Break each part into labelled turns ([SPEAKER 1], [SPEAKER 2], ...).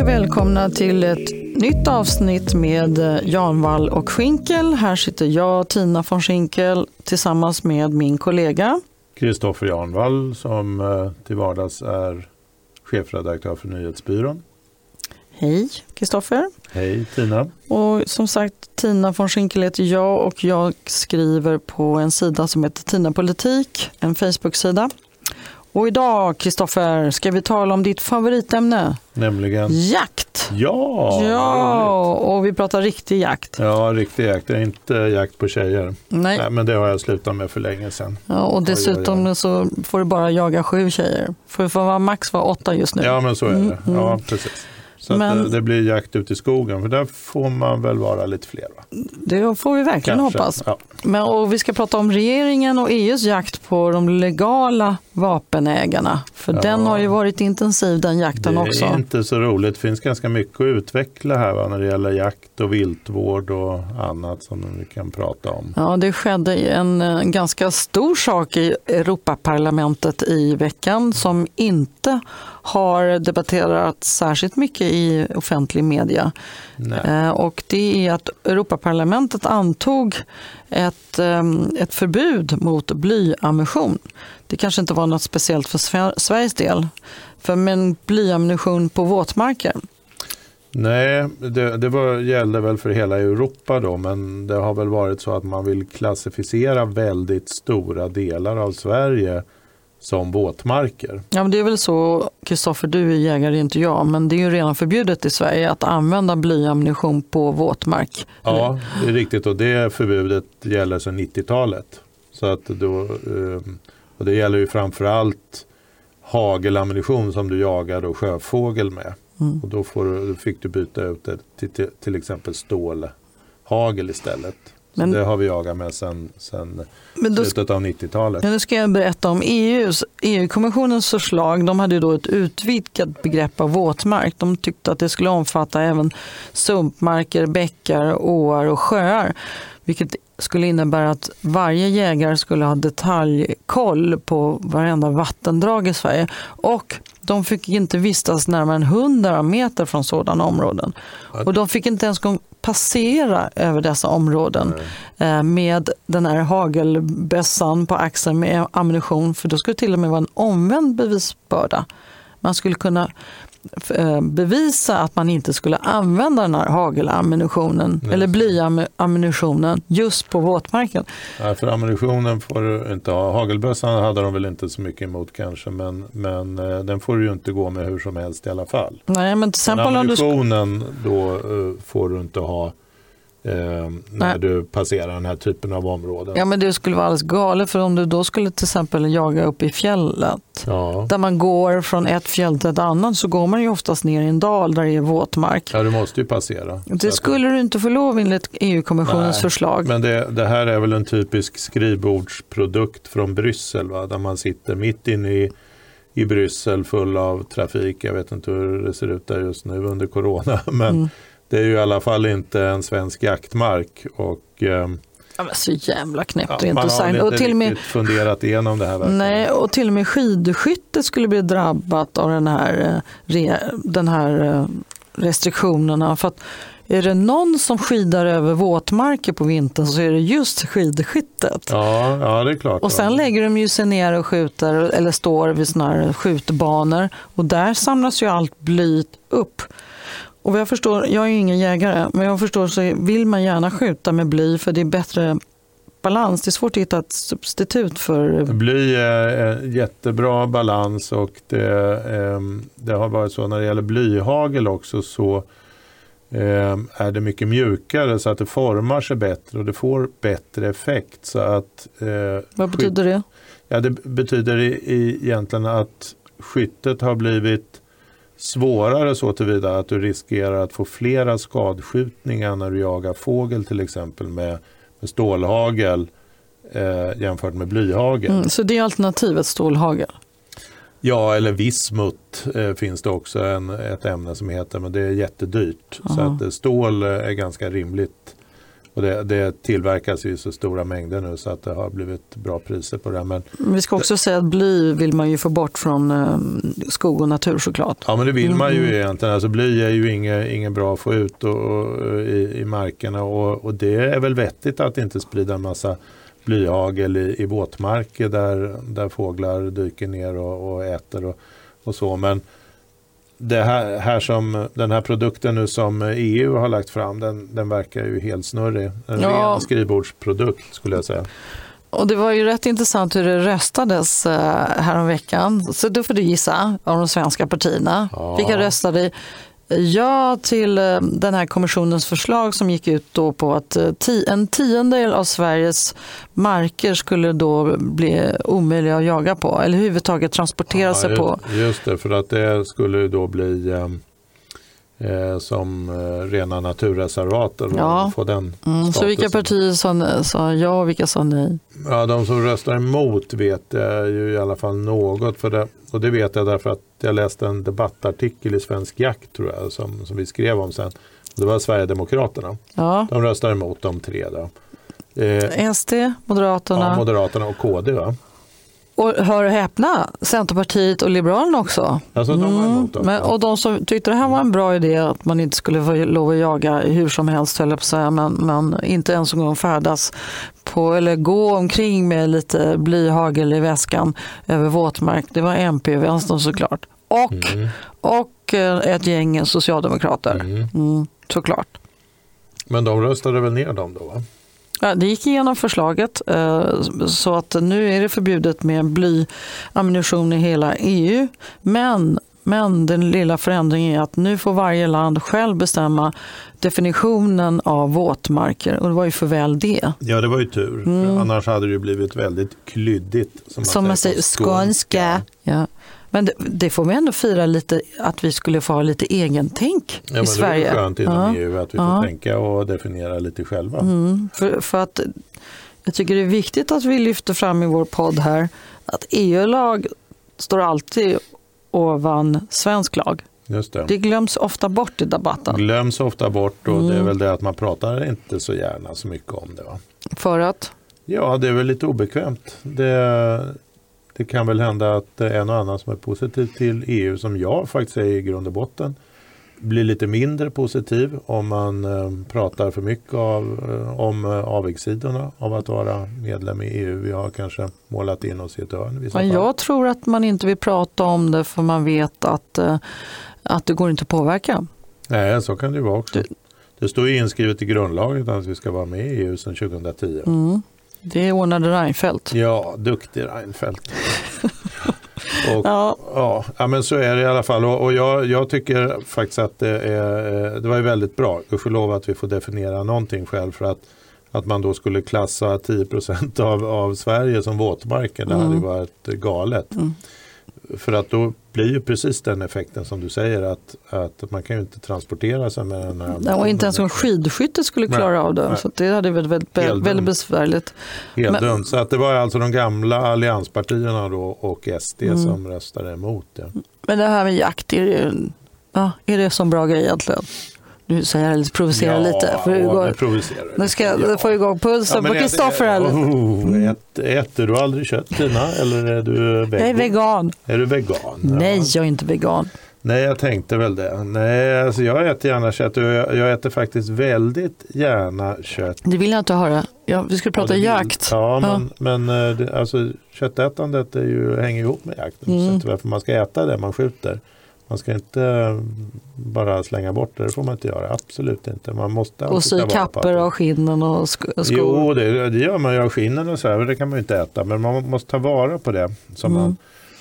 [SPEAKER 1] Och välkomna till ett nytt avsnitt med Jan Wall och Schinkel. Här sitter jag, Tina von Schinkel, tillsammans med min kollega
[SPEAKER 2] Kristoffer Janvall som eh, till vardags är chefredaktör för Nyhetsbyrån.
[SPEAKER 1] Hej Kristoffer.
[SPEAKER 2] Hej Tina.
[SPEAKER 1] Och som sagt, Tina von Schinkel heter jag och jag skriver på en sida som heter Tina Politik, en Facebook-sida. Och idag, Kristoffer, ska vi tala om ditt favoritämne.
[SPEAKER 2] Nämligen?
[SPEAKER 1] Jakt!
[SPEAKER 2] Ja!
[SPEAKER 1] Ja, och vi pratar riktig jakt.
[SPEAKER 2] Ja, riktig jakt. Det är inte jakt på tjejer.
[SPEAKER 1] Nej.
[SPEAKER 2] Nej men det har jag slutat med för länge sedan.
[SPEAKER 1] Ja, och dessutom så får du bara jaga sju tjejer. För det får vara max vara åtta just nu.
[SPEAKER 2] Ja, men så är det.
[SPEAKER 1] Mm,
[SPEAKER 2] Ja,
[SPEAKER 1] mm.
[SPEAKER 2] precis. Så
[SPEAKER 1] Men-
[SPEAKER 2] att det, det blir jakt ute i skogen, för där får man väl vara lite fler? Va?
[SPEAKER 1] Det får vi verkligen
[SPEAKER 2] Kanske.
[SPEAKER 1] hoppas.
[SPEAKER 2] Ja.
[SPEAKER 1] Men, och vi ska prata om regeringen och EUs jakt på de legala vapenägarna. För
[SPEAKER 2] Ja.
[SPEAKER 1] den har ju varit intensiv den jakten
[SPEAKER 2] Det
[SPEAKER 1] också.
[SPEAKER 2] är inte så roligt. Det finns ganska mycket att utveckla här va? när det gäller jakt och viltvård och annat som vi kan prata om.
[SPEAKER 1] Ja, det skedde en, eh, ganska stor sak i Europaparlamentet i veckan som inte har debatterats särskilt mycket i offentlig media.
[SPEAKER 2] Nej.
[SPEAKER 1] Eh, Och det är att Europaparlamentet antog ett, eh, ett förbud mot blyammunition. Det kanske inte var något speciellt för Sve- Sveriges del. För men blyammunition på våtmarker,
[SPEAKER 2] Nej, det, det var, gällde väl för hela Europa då, men det har väl varit så att man vill klassificera väldigt stora delar av Sverige som våtmarker.
[SPEAKER 1] Ja, men det är väl så, Kristoffer, du är jägare, inte jag, men det är ju redan förbjudet i Sverige att använda blyammunition på våtmark.
[SPEAKER 2] Ja, det är riktigt och det förbudet gäller sedan 90-talet. Så att då, eh, och det gäller ju framförallt hagelammunition som du jagar då sjöfågel med.
[SPEAKER 1] Mm.
[SPEAKER 2] Och då, du- då fick du byta ut det till, till, till exempel stålhagel istället.
[SPEAKER 1] Men-
[SPEAKER 2] det har vi jagat med sedan,
[SPEAKER 1] då,
[SPEAKER 2] slutet av 90-talet.
[SPEAKER 1] ja, nu ska jag berätta om EUs, EU-kommissionens förslag. De hade då ett utvidgat begrepp av våtmark. De tyckte att det skulle omfatta även sumpmarker, bäckar, åar och sjöar. Vilket skulle innebära att varje jägare skulle ha detaljkoll på varenda vattendrag i Sverige. Och de fick inte vistas närmare än 100 meter från sådana områden. Och de fick inte ens passera över dessa områden eh, med den här hagelbössan på axeln med ammunition. För då skulle det till och med vara en omvänd bevisbörda. Man skulle kunna bevisa att man inte skulle använda den här hagelammunitionen
[SPEAKER 2] Nej.
[SPEAKER 1] eller blyammunitionen just på våtmarken.
[SPEAKER 2] Nej, för ammunitionen får du inte ha. Hagelbössan hade de väl inte så mycket emot kanske, men, men eh, den får du ju inte gå med hur som helst i alla fall.
[SPEAKER 1] Nej, men till
[SPEAKER 2] Men
[SPEAKER 1] exempel om du
[SPEAKER 2] ammunitionen då eh, får du inte ha eh, när du passerar den här typen av områden.
[SPEAKER 1] Ja, men det skulle vara alldeles galet för om du då skulle till exempel jaga upp i fjället
[SPEAKER 2] Ja.
[SPEAKER 1] där man går från ett fjäll till ett annat så går man ju oftast ner i en dal där det är våtmark.
[SPEAKER 2] ja, du måste ju passera.
[SPEAKER 1] Det skulle du inte få lov enligt EU-kommissionens förslag.
[SPEAKER 2] Men det, det här är väl en typisk skrivbordsprodukt från Bryssel, va? där man sitter mitt inne i, i Bryssel full av trafik. Jag vet inte hur det ser ut där just nu under corona, men
[SPEAKER 1] Mm.
[SPEAKER 2] Det är ju i alla fall inte en svensk jaktmark. Och, ehm,
[SPEAKER 1] Ja, men så jävla knäppt
[SPEAKER 2] ja,
[SPEAKER 1] och inte
[SPEAKER 2] man har
[SPEAKER 1] Och
[SPEAKER 2] inte
[SPEAKER 1] till med,
[SPEAKER 2] funderat igenom det här. verkligen.
[SPEAKER 1] nej, och till och med skidskyttet skulle bli drabbat av den här, eh, den här eh, restriktionerna. För att är det någon som skidar över våtmarker på vintern så är det just skidskyttet.
[SPEAKER 2] Ja, ja, det är klart.
[SPEAKER 1] Och sen lägger de ju sig ner och skjuter eller står vid såna här skjutbanor och där samlas ju allt bly upp. Och jag förstår, jag är ju ingen jägare, men jag förstår så vill man gärna skjuta med bly för det är bättre balans. Det är svårt att hitta ett substitut för
[SPEAKER 2] Bly är en jättebra balans och det, ehm, det har varit så när det gäller blyhagel också så ehm, är det mycket mjukare så att det formar sig bättre och det får bättre effekt. Så att, eh,
[SPEAKER 1] Vad betyder det?
[SPEAKER 2] Ja, det betyder i, i, egentligen att skyttet har blivit svårare så tillvida att du riskerar att få flera skadskjutningar när du jagar fågel till exempel med, med stålhagel eh, jämfört med blyhagel.
[SPEAKER 1] Mm, så det är alternativet stålhagel?
[SPEAKER 2] Ja, eller vismut eh, finns det också en, ett ämne som heter, men det är jättedyrt. Så
[SPEAKER 1] Aha.
[SPEAKER 2] att eh, stål eh, är ganska rimligt Och det, det tillverkas i så stora mängder nu så att det har blivit bra priser på det. Men
[SPEAKER 1] Vi ska också säga att bly vill man ju få bort från eh, skog och natur såklart.
[SPEAKER 2] Ja men det vill man ju egentligen. Alltså bly är ju inget, inget bra att få ut och, och, i, i markerna och, och det är väl vettigt att inte sprida en massa blyhagel i, i våtmarker där, där fåglar dyker ner och, och äter och, och så. Men det här, här som, den här produkten nu som EU har lagt fram den, den verkar ju helt snurrig. En
[SPEAKER 1] Ja.
[SPEAKER 2] ren skrivbordsprodukt skulle jag säga.
[SPEAKER 1] Och det var ju rätt intressant hur det röstades eh, häromveckan. Så då får du gissa av de svenska partierna.
[SPEAKER 2] Ja.
[SPEAKER 1] Vilka röstade ja till eh, den här kommissionens förslag som gick ut då på att eh, en tiondel av Sveriges marker skulle då bli omöjliga att jaga på eller överhuvudtaget transportera sig
[SPEAKER 2] just,
[SPEAKER 1] på.
[SPEAKER 2] Just det, för att det skulle då bli eh, som eh, rena naturreservat. och
[SPEAKER 1] Ja.
[SPEAKER 2] Få den
[SPEAKER 1] Mm, så vilka partier sa, sa ja och vilka sa nej?
[SPEAKER 2] Ja, de som röstar emot vet jag ju i alla fall något. För det, och det vet jag därför att jag läste en debattartikel i Svensk Jakt tror jag, som, som vi skrev om sen. Det var Sverigedemokraterna.
[SPEAKER 1] Ja.
[SPEAKER 2] De röstar emot de tre. Då. Eh,
[SPEAKER 1] SD, Moderaterna
[SPEAKER 2] ja, Moderaterna och KD va?
[SPEAKER 1] Och hör och häpna, Centerpartiet och Liberalerna också.
[SPEAKER 2] Alltså de var emot dem.
[SPEAKER 1] Mm. Men, och de som tyckte det här var en bra idé att man inte skulle få lov att jaga hur som helst höll jag på att säga, men, men inte ens en gång färdas på eller gå omkring med lite blyhagel i väskan över våtmark. Det var MP och vänstern såklart. Och,
[SPEAKER 2] Mm.
[SPEAKER 1] och eh, ett gäng socialdemokrater.
[SPEAKER 2] Mm.
[SPEAKER 1] Mm, såklart.
[SPEAKER 2] Men de röstade väl ner dem då va?
[SPEAKER 1] Ja, det gick igenom förslaget eh, så att nu är det förbjudet med blyammunition i hela EU. Men, men den lilla förändringen är att nu får varje land själv bestämma definitionen av våtmarker och det var ju för väl det.
[SPEAKER 2] Ja det var ju tur. Annars hade det ju blivit väldigt klyddigt. Som man
[SPEAKER 1] Mm. Som man
[SPEAKER 2] säger
[SPEAKER 1] säger,
[SPEAKER 2] på
[SPEAKER 1] skånska. Ja. Men det, det får vi ändå fira lite, att vi skulle få ha lite egentänk
[SPEAKER 2] Ja, men
[SPEAKER 1] i Sverige.
[SPEAKER 2] Det är skönt inom
[SPEAKER 1] Ja.
[SPEAKER 2] EU att vi
[SPEAKER 1] Ja.
[SPEAKER 2] får tänka och definiera lite själva.
[SPEAKER 1] Mm, för, för att jag tycker det är viktigt att vi lyfter fram i vår podd här att EU-lag står alltid ovan svensk lag.
[SPEAKER 2] Just det.
[SPEAKER 1] Det glöms ofta bort i debatten.
[SPEAKER 2] glöms ofta bort och det är
[SPEAKER 1] Mm.
[SPEAKER 2] väl det att man pratar inte så gärna så mycket om det. Va?
[SPEAKER 1] För att,
[SPEAKER 2] Ja, det är väl lite obekvämt. Det, det kan väl hända att är en och annan som är positiv till EU som jag faktiskt är i grund och botten blir lite mindre positiv om man eh, pratar för mycket av, eh, om eh, avigsidorna av att vara medlem i EU. Vi har kanske målat in oss i ett hörn
[SPEAKER 1] men
[SPEAKER 2] fall.
[SPEAKER 1] jag tror att man inte vill prata om det för man vet att, eh, att det går inte att påverka.
[SPEAKER 2] Nej, så kan det ju vara också. Det står ju inskrivet i grundlagen att vi ska vara med i EU sedan 2010.
[SPEAKER 1] Mm. Det ordnade Reinfeldt.
[SPEAKER 2] Ja, duktig Reinfeldt. och,
[SPEAKER 1] Ja,
[SPEAKER 2] ja. Ja, men så är det i alla fall. Och, och jag, jag tycker faktiskt att det, är, eh, det var väldigt bra. Gudskelov att vi får definiera någonting själv. För att, att man då skulle klassa 10 av, av Sverige som våtmarker, det hade
[SPEAKER 1] Mm.
[SPEAKER 2] varit galet.
[SPEAKER 1] Mm.
[SPEAKER 2] För att då blir ju precis den effekten som du säger att, att man kan ju inte transportera sig med den här.
[SPEAKER 1] och inte ens en skidskytte skulle klara
[SPEAKER 2] Nej,
[SPEAKER 1] av det.
[SPEAKER 2] nej.
[SPEAKER 1] Så det hade varit väldigt, väldigt, väldigt besvärligt.
[SPEAKER 2] Helt
[SPEAKER 1] Men-.
[SPEAKER 2] Så att det var alltså de gamla allianspartierna då och SD
[SPEAKER 1] Mm.
[SPEAKER 2] som röstade emot det.
[SPEAKER 1] Men det här med jakt, är det, ja, är det sån bra grej egentligen? Nu säger jag lite, provocerar lite. För
[SPEAKER 2] ja, provocerar
[SPEAKER 1] nu ska jag få igång pulsen
[SPEAKER 2] men
[SPEAKER 1] på Kristoffer här lite.
[SPEAKER 2] Oh, ät, äter du aldrig kött Tina? Eller är du vegan?
[SPEAKER 1] Jag är vegan.
[SPEAKER 2] Är du vegan? Ja.
[SPEAKER 1] Nej, jag är inte vegan.
[SPEAKER 2] Nej, jag tänkte väl det. Nej, alltså jag äter gärna kött och jag, jag äter faktiskt väldigt gärna kött.
[SPEAKER 1] Det vill jag inte höra. Ja, vi skulle prata
[SPEAKER 2] Ja,
[SPEAKER 1] jakt.
[SPEAKER 2] Ja, men, men eh, det, alltså, köttätandet är ju, hänger ihop med jakten.
[SPEAKER 1] Mm.
[SPEAKER 2] Så varför man ska äta det man skjuter. Man ska inte eh, bara slänga bort det. Det får man inte göra. Absolut inte. Man måste
[SPEAKER 1] Och sy
[SPEAKER 2] det.
[SPEAKER 1] av skinnen och sk- skor.
[SPEAKER 2] Jo, det, det gör man ju av skinnen och så här. Det kan man ju inte äta. Men man måste ta vara på det som
[SPEAKER 1] Mm.
[SPEAKER 2] man,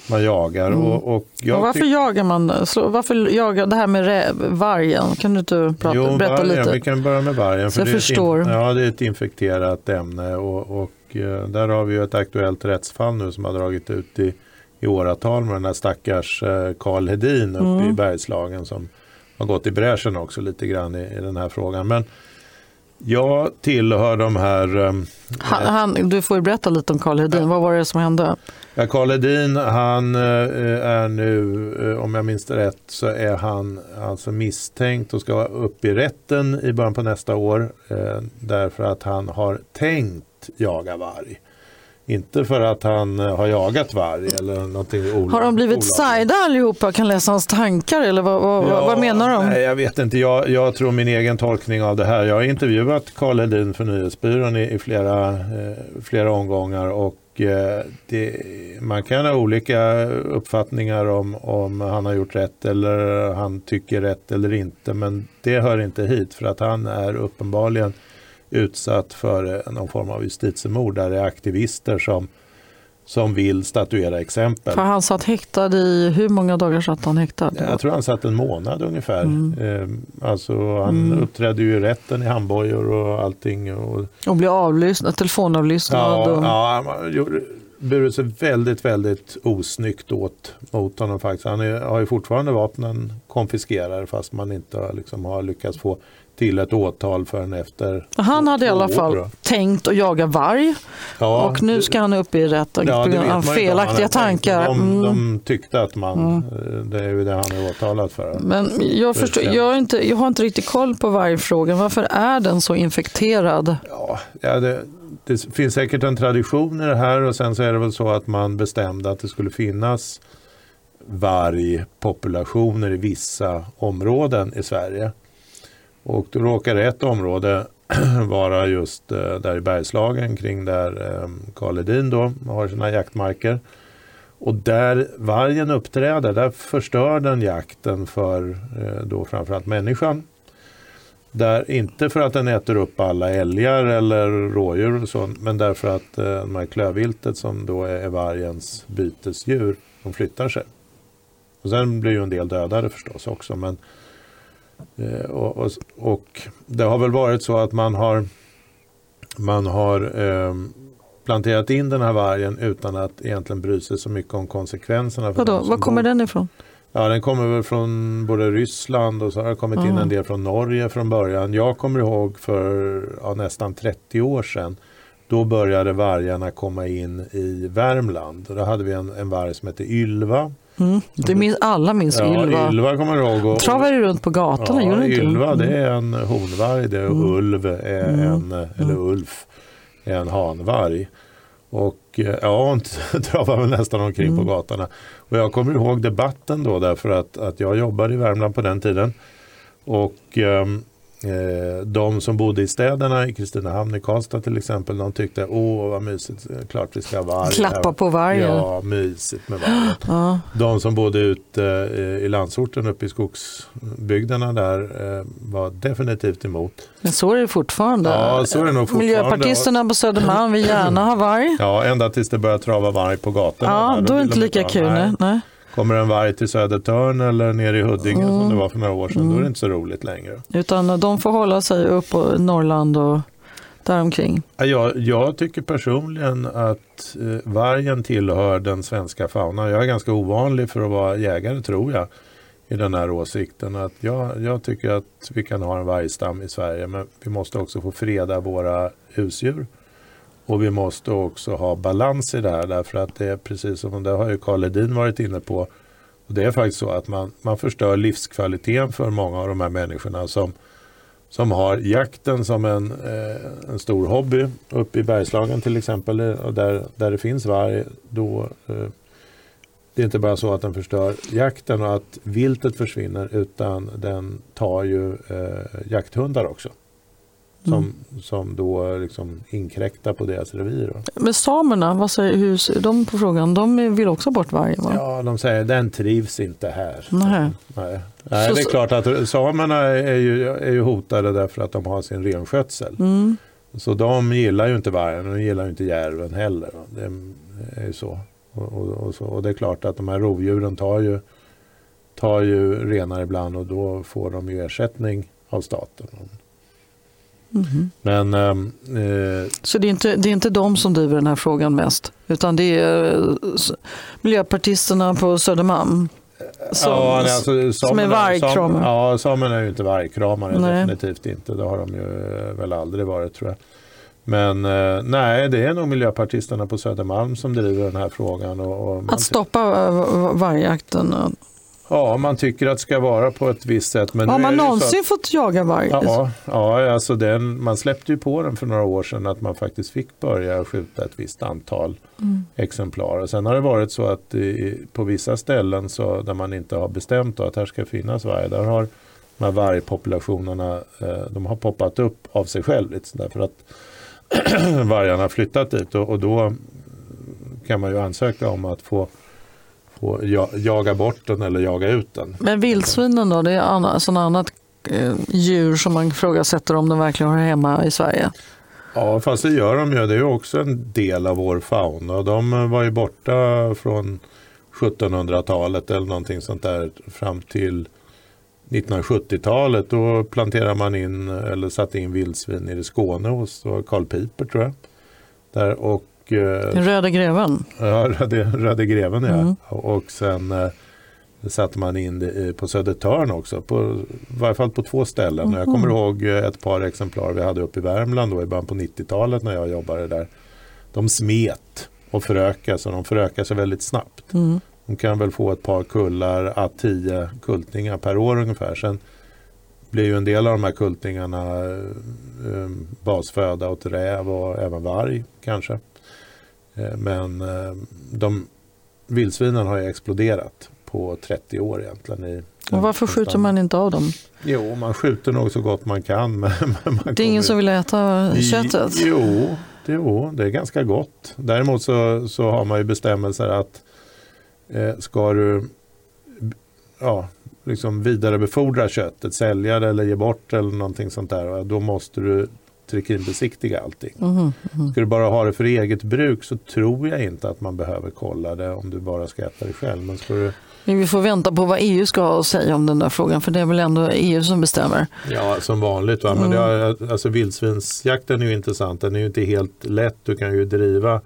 [SPEAKER 2] man jagar.
[SPEAKER 1] Mm.
[SPEAKER 2] Och, och jag
[SPEAKER 1] varför jagar man? slå- Varför jagar det här med vargen? Kan du inte prata,
[SPEAKER 2] jo,
[SPEAKER 1] berätta
[SPEAKER 2] vargen,
[SPEAKER 1] lite?
[SPEAKER 2] Vi kan börja med vargen.
[SPEAKER 1] Så jag
[SPEAKER 2] det ett
[SPEAKER 1] förstår.
[SPEAKER 2] In, ja, det är ett infekterat ämne. Och, och eh, där har vi ju ett aktuellt rättsfall nu som har dragit ut i, i åratal med den här stackars eh, Karl Hedin uppe
[SPEAKER 1] Mm.
[SPEAKER 2] i Bergslagen som har gått i bräschen också lite grann i, i den här frågan. Men Jag tillhör de här... Um,
[SPEAKER 1] han, han, du får berätta lite om Karl Hedin. Ja. Vad var det som hände?
[SPEAKER 2] Ja, Karl Hedin, han uh, är nu, uh, om jag minns det rätt, så är han alltså misstänkt och ska upp i rätten i början på nästa år. Uh, därför att han har tänkt jaga varg. Inte för att han har jagat varg eller någonting olagligt.
[SPEAKER 1] Har de blivit sajda allihopa kan läsa hans tankar eller vad, vad, ja, vad menar de?
[SPEAKER 2] Nej, jag vet inte, jag, jag, tror min egen tolkning av det här. Jag har intervjuat Karl Hedin för Nyhetsbyrån i, i flera, eh, flera omgångar och eh, det, man kan ha olika uppfattningar om, om han har gjort rätt eller han tycker rätt eller inte. Men det hör inte hit för att han är uppenbarligen utsatt för någon form av justitiemord där det är aktivister som, som vill statuera exempel.
[SPEAKER 1] För han satt häktad i, hur många dagar satt han häktad?
[SPEAKER 2] Jag tror han satt en månad ungefär. Mm. Ehm, alltså, han mm. uppträdde ju i rätten i handbojor och allting. Och,
[SPEAKER 1] och blev avlyssnad, telefonavlyssnad.
[SPEAKER 2] Ja, och... ja han burit sig väldigt, väldigt osnyggt åt mot honom faktiskt. Han är, har ju fortfarande vapnen konfiskerade fast man inte liksom har lyckats få till ett åtal förrän efter
[SPEAKER 1] Han hade i alla fall år. tänkt att jaga varg ja, och nu ska han upp i rätten ja, på grund av felaktiga tankar.
[SPEAKER 2] De, mm. de, tyckte att man, mm. Eh, det är ju det han är åtalad för.
[SPEAKER 1] Men jag, förstår, jag, inte, jag har inte riktigt koll på vargfrågan. Varför är den så infekterad?
[SPEAKER 2] Ja, ja det, det finns säkert en tradition i det här och sen så är det väl så att man bestämde att det skulle finnas vargpopulationer i vissa områden i Sverige. Och då råkar ett område vara just eh, där i Bergslagen kring där ehm, Karl Edin då har sina jaktmarker. Och där vargen uppträder, där förstör den jakten för eh, då framförallt människan. Där, inte för att den äter upp alla älgar eller rådjur och sånt, men därför att eh, de här klövviltet som då är, är vargens bytesdjur, de flyttar sig. Och sen blir ju en del dödade förstås också, men Eh, och, och, och, det har väl varit så att man har, man har eh, planterat in den här vargen utan att egentligen bry sig så mycket om konsekvenserna.
[SPEAKER 1] För Vadå, var kommer bor. den ifrån?
[SPEAKER 2] Ja, den kommer väl från både Ryssland och så har det kommit mm. in en del från Norge från början. Jag kommer ihåg för ja, nästan 30 år sedan. Då började vargarna komma in i Värmland. Och då hade vi en, en varg som hette Ylva
[SPEAKER 1] Mm. Det minns, alla minns
[SPEAKER 2] ja,
[SPEAKER 1] Ylva.
[SPEAKER 2] Ylva kommer jag ihåg.
[SPEAKER 1] Och, Travade runt på gatorna, ja,
[SPEAKER 2] inte? Ylva det är en honvarg, det är mm. Ulv är mm. en, eller mm. Ulf är en hanvarg. Och eh, ja, hon travar väl nästan omkring mm. på gatorna. Och jag kommer ihåg debatten då därför att, att jag jobbade i Värmland på den tiden. Och um, Eh, de som bodde i städerna, i Kristinehamn, i Karlstad till exempel, de tyckte åh vad mysigt, klart vi ska ha varg.
[SPEAKER 1] Klappa på vargen.
[SPEAKER 2] Ja, mysigt med vargen. Ja. De som bodde ute eh, i landsorten uppe i skogsbygderna där eh, var definitivt emot.
[SPEAKER 1] Men så är det fortfarande.
[SPEAKER 2] Ja, så är det nog fortfarande.
[SPEAKER 1] Miljöpartisterna på Södermalm vill gärna ha varg.
[SPEAKER 2] Ja, ända tills det börjar trava varg på gatorna.
[SPEAKER 1] Ja, då, då är det inte lika kul. Nej. nej.
[SPEAKER 2] Kommer en varg till Södertörn eller ner i Huddinge mm. som det var för några år sedan, mm. då är det inte så roligt längre.
[SPEAKER 1] Utan de får hålla sig upp i Norrland och däromkring?
[SPEAKER 2] Jag, jag tycker personligen att eh, vargen tillhör den svenska faunan. Jag är ganska ovanlig för att vara jägare tror jag i den här åsikten. Att jag, jag tycker att vi kan ha en vargstam i Sverige men vi måste också få freda våra husdjur. Och vi måste också ha balans i det här därför att det är precis som det har ju Karl Edin varit inne på. Och det är faktiskt så att man, man förstör livskvaliteten för många av de här människorna som, som har jakten som en, eh, en stor hobby uppe i Bergslagen till exempel och där, där det finns varg. Då, eh, det är inte bara så att den förstör jakten och att viltet försvinner utan den tar ju eh, jakthundar också som, mm. som då liksom inkräktar på deras revir.
[SPEAKER 1] Men samerna, vad säger hur de på frågan? De vill också bort vargen? Va?
[SPEAKER 2] Ja, de säger den trivs inte här. Nej. Nej. Nej det är klart att samerna är ju, är ju hotade därför att de har sin renskötsel. Mm. Så de gillar ju inte vargen och de gillar ju inte järven heller. Det är ju så. Och, och, och, så. och det är klart att de här rovdjuren tar ju, tar ju renar ibland och då får de ju ersättning av staten.
[SPEAKER 1] Mm. Men, ehm, eh, så det är, inte, det är inte de som driver den här frågan mest? Utan det är eh, miljöpartisterna på Södermalm? Som,
[SPEAKER 2] ja, nej, alltså,
[SPEAKER 1] som är vargkramare?
[SPEAKER 2] Ja, samerna är ju inte vargkramare,
[SPEAKER 1] Nej.
[SPEAKER 2] definitivt inte. Det har de ju eh, väl aldrig varit tror jag. Men eh, nej, det är nog miljöpartisterna på Södermalm som driver den här frågan. Och, och
[SPEAKER 1] Att stoppa eh, vargjakten?
[SPEAKER 2] Ja, man tycker att det ska vara på ett visst sätt. Men
[SPEAKER 1] Har man någonsin
[SPEAKER 2] att-
[SPEAKER 1] fått jaga varg?
[SPEAKER 2] Ja, ja alltså den, man släppte ju på den för några år sedan att man faktiskt fick börja skjuta ett visst antal
[SPEAKER 1] Mm.
[SPEAKER 2] exemplar. Och sen har det varit så att i, på vissa ställen så, där man inte har bestämt då att här ska finnas varg, där har de här vargpopulationerna eh, de har poppat upp av sig själv. Lite, därför att vargarna har flyttat dit och, och då kan man ju ansöka om att få, ja, jaga bort den eller jaga ut den.
[SPEAKER 1] Men vildsvinen då, det är anna, sån annat eh, djur som man ifrågasätter om de verkligen hör hemma i Sverige.
[SPEAKER 2] Ja, fast det gör de ju. Det är ju också en del av vår fauna. De var ju borta från 1700-talet eller någonting sånt där fram till 1970-talet. Då planterade man in eller satte in vildsvin i Skåne hos Karl Piper tror jag. Där och eh,
[SPEAKER 1] Den röda greven.
[SPEAKER 2] Ja, Röde, Röde greven ja.
[SPEAKER 1] Mm.
[SPEAKER 2] Och sen eh, satte man in det i- på Södertörn också. På, I varje fall på två ställen. Och Jag kommer ihåg eh, ett par exemplar vi hade uppe i Värmland då, i början på 90-talet när jag jobbade där. De smet och förökade sig. De förökade sig väldigt snabbt.
[SPEAKER 1] Mm.
[SPEAKER 2] De kan väl få ett par kullar, att 10 kultingar per år ungefär. Sen blir ju en del av de här kultingarna eh, eh, basföda åt räv och även varg kanske. Eh, men eh, de vildsvinen har ju exploderat på 30 år egentligen. I
[SPEAKER 1] Och varför skjuter man inte av dem?
[SPEAKER 2] Jo, man skjuter nog så gott man kan. Men man
[SPEAKER 1] Det är ingen
[SPEAKER 2] kommer-
[SPEAKER 1] som vill äta köttet?
[SPEAKER 2] Jo, det, jo, det är ganska gott. Däremot så, så har man ju bestämmelser att eh, ska du ja, liksom vidarebefordra köttet, sälja det eller ge bort eller någonting sånt där, då måste du trikinbesiktiga allting.
[SPEAKER 1] Mhm, mhm.
[SPEAKER 2] Ska du bara ha det för eget bruk så tror jag inte att man behöver kolla det om du bara ska äta det själv. Men ska du,
[SPEAKER 1] vi får vänta på vad EU ska säga om den där frågan, för det är väl ändå EU som bestämmer.
[SPEAKER 2] ja, som vanligt. Va? Men
[SPEAKER 1] Mm.
[SPEAKER 2] det alltså, vildsvinsjakten är ju intressant. Den är ju inte helt lätt. Du kan ju driva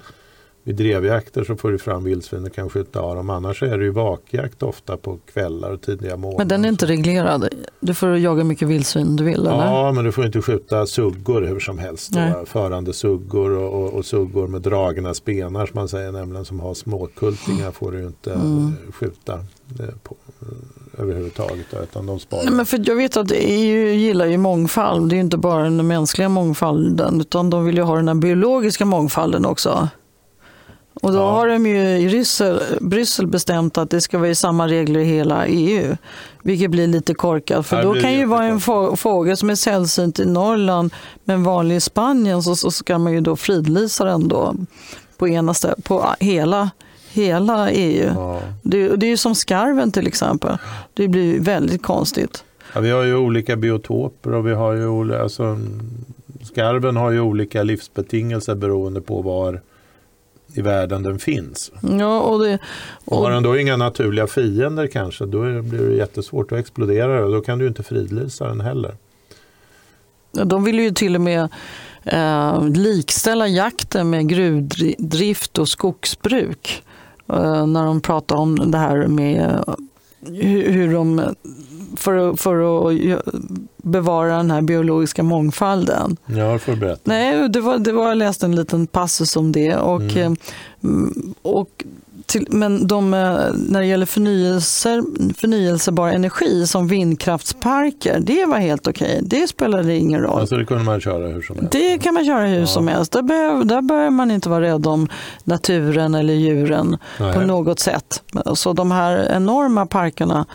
[SPEAKER 2] vid drevjakter så får du fram vildsvin och kan skjuta av dem. Annars är det ju vakjakt ofta på kvällar och tidiga morgnar.
[SPEAKER 1] Men den är inte reglerad. Du får jaga mycket vildsvin du vill, eller?
[SPEAKER 2] Ja, men du får inte skjuta suggor hur som helst. Förande suggor och, och, och suggor med dragna spenar som man säger, nämligen som har småkultingar får du inte
[SPEAKER 1] Mm.
[SPEAKER 2] skjuta eh, på, eh, överhuvudtaget. Utan de sparar.
[SPEAKER 1] Nej, men för jag vet att EU gillar ju mångfald. Det är ju inte bara den mänskliga mångfalden, utan de vill ju ha den här biologiska mångfalden också. Och då
[SPEAKER 2] Ja.
[SPEAKER 1] har de ju i Bryssel, Bryssel bestämt att det ska vara i samma regler i hela EU. Vilket blir lite korkat. För då kan ju vara en fågel som är sällsynt i Norrland men vanlig i Spanien så, så ska man ju då fridlysa den då på, ena stä- på hela, hela EU.
[SPEAKER 2] Ja.
[SPEAKER 1] Det, det är ju som skarven till exempel. Det blir väldigt konstigt.
[SPEAKER 2] Ja, vi har ju olika biotoper och vi har ju alltså, skarven har ju olika livsbetingelser beroende på var i världen den finns.
[SPEAKER 1] Ja, och det,
[SPEAKER 2] Och har den då inga naturliga fiender kanske, då blir det jättesvårt att explodera och då kan du inte fridlysa den heller.
[SPEAKER 1] De vill ju till och med eh, likställa jakten med gruvdrift och skogsbruk. Eh, när de pratar om det här med hur, de, för, att- för att bevara den här biologiska mångfalden.
[SPEAKER 2] Ja, får berätta.
[SPEAKER 1] Nej, det var, det var, jag läste en liten passus om det. Och,
[SPEAKER 2] Mm.
[SPEAKER 1] eh, mm, och till, men de, eh, när det gäller förnyelser, förnyelsebar energi som vindkraftsparker, det var helt okej. Det spelade ingen roll.
[SPEAKER 2] Alltså det kunde man köra hur som helst.
[SPEAKER 1] Det kan man köra hur
[SPEAKER 2] Ja.
[SPEAKER 1] som helst. Där, behöver, där behöver man inte vara rädd om naturen eller djuren
[SPEAKER 2] Nej.
[SPEAKER 1] på något sätt. Så de här enorma parkerna,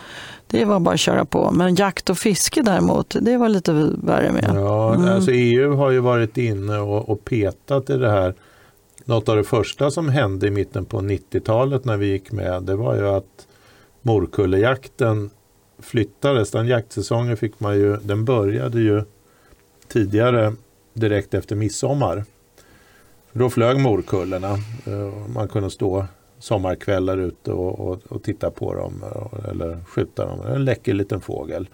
[SPEAKER 1] det var bara att köra på. Men jakt och fiske däremot, det var lite värre med.
[SPEAKER 2] Ja,
[SPEAKER 1] Mm.
[SPEAKER 2] alltså EU har ju varit inne och, och petat i det här. Något av det första som hände i mitten på 90-talet när vi gick med, det var ju att morkullejakten flyttades. Den jaktsäsongen fick man ju, den började ju tidigare direkt efter midsommar. Då flög morkullorna. Eh, man kunde stå sommarkvällar ute och, och, och titta på dem eh, eller skjuta dem. En läcker liten fågel.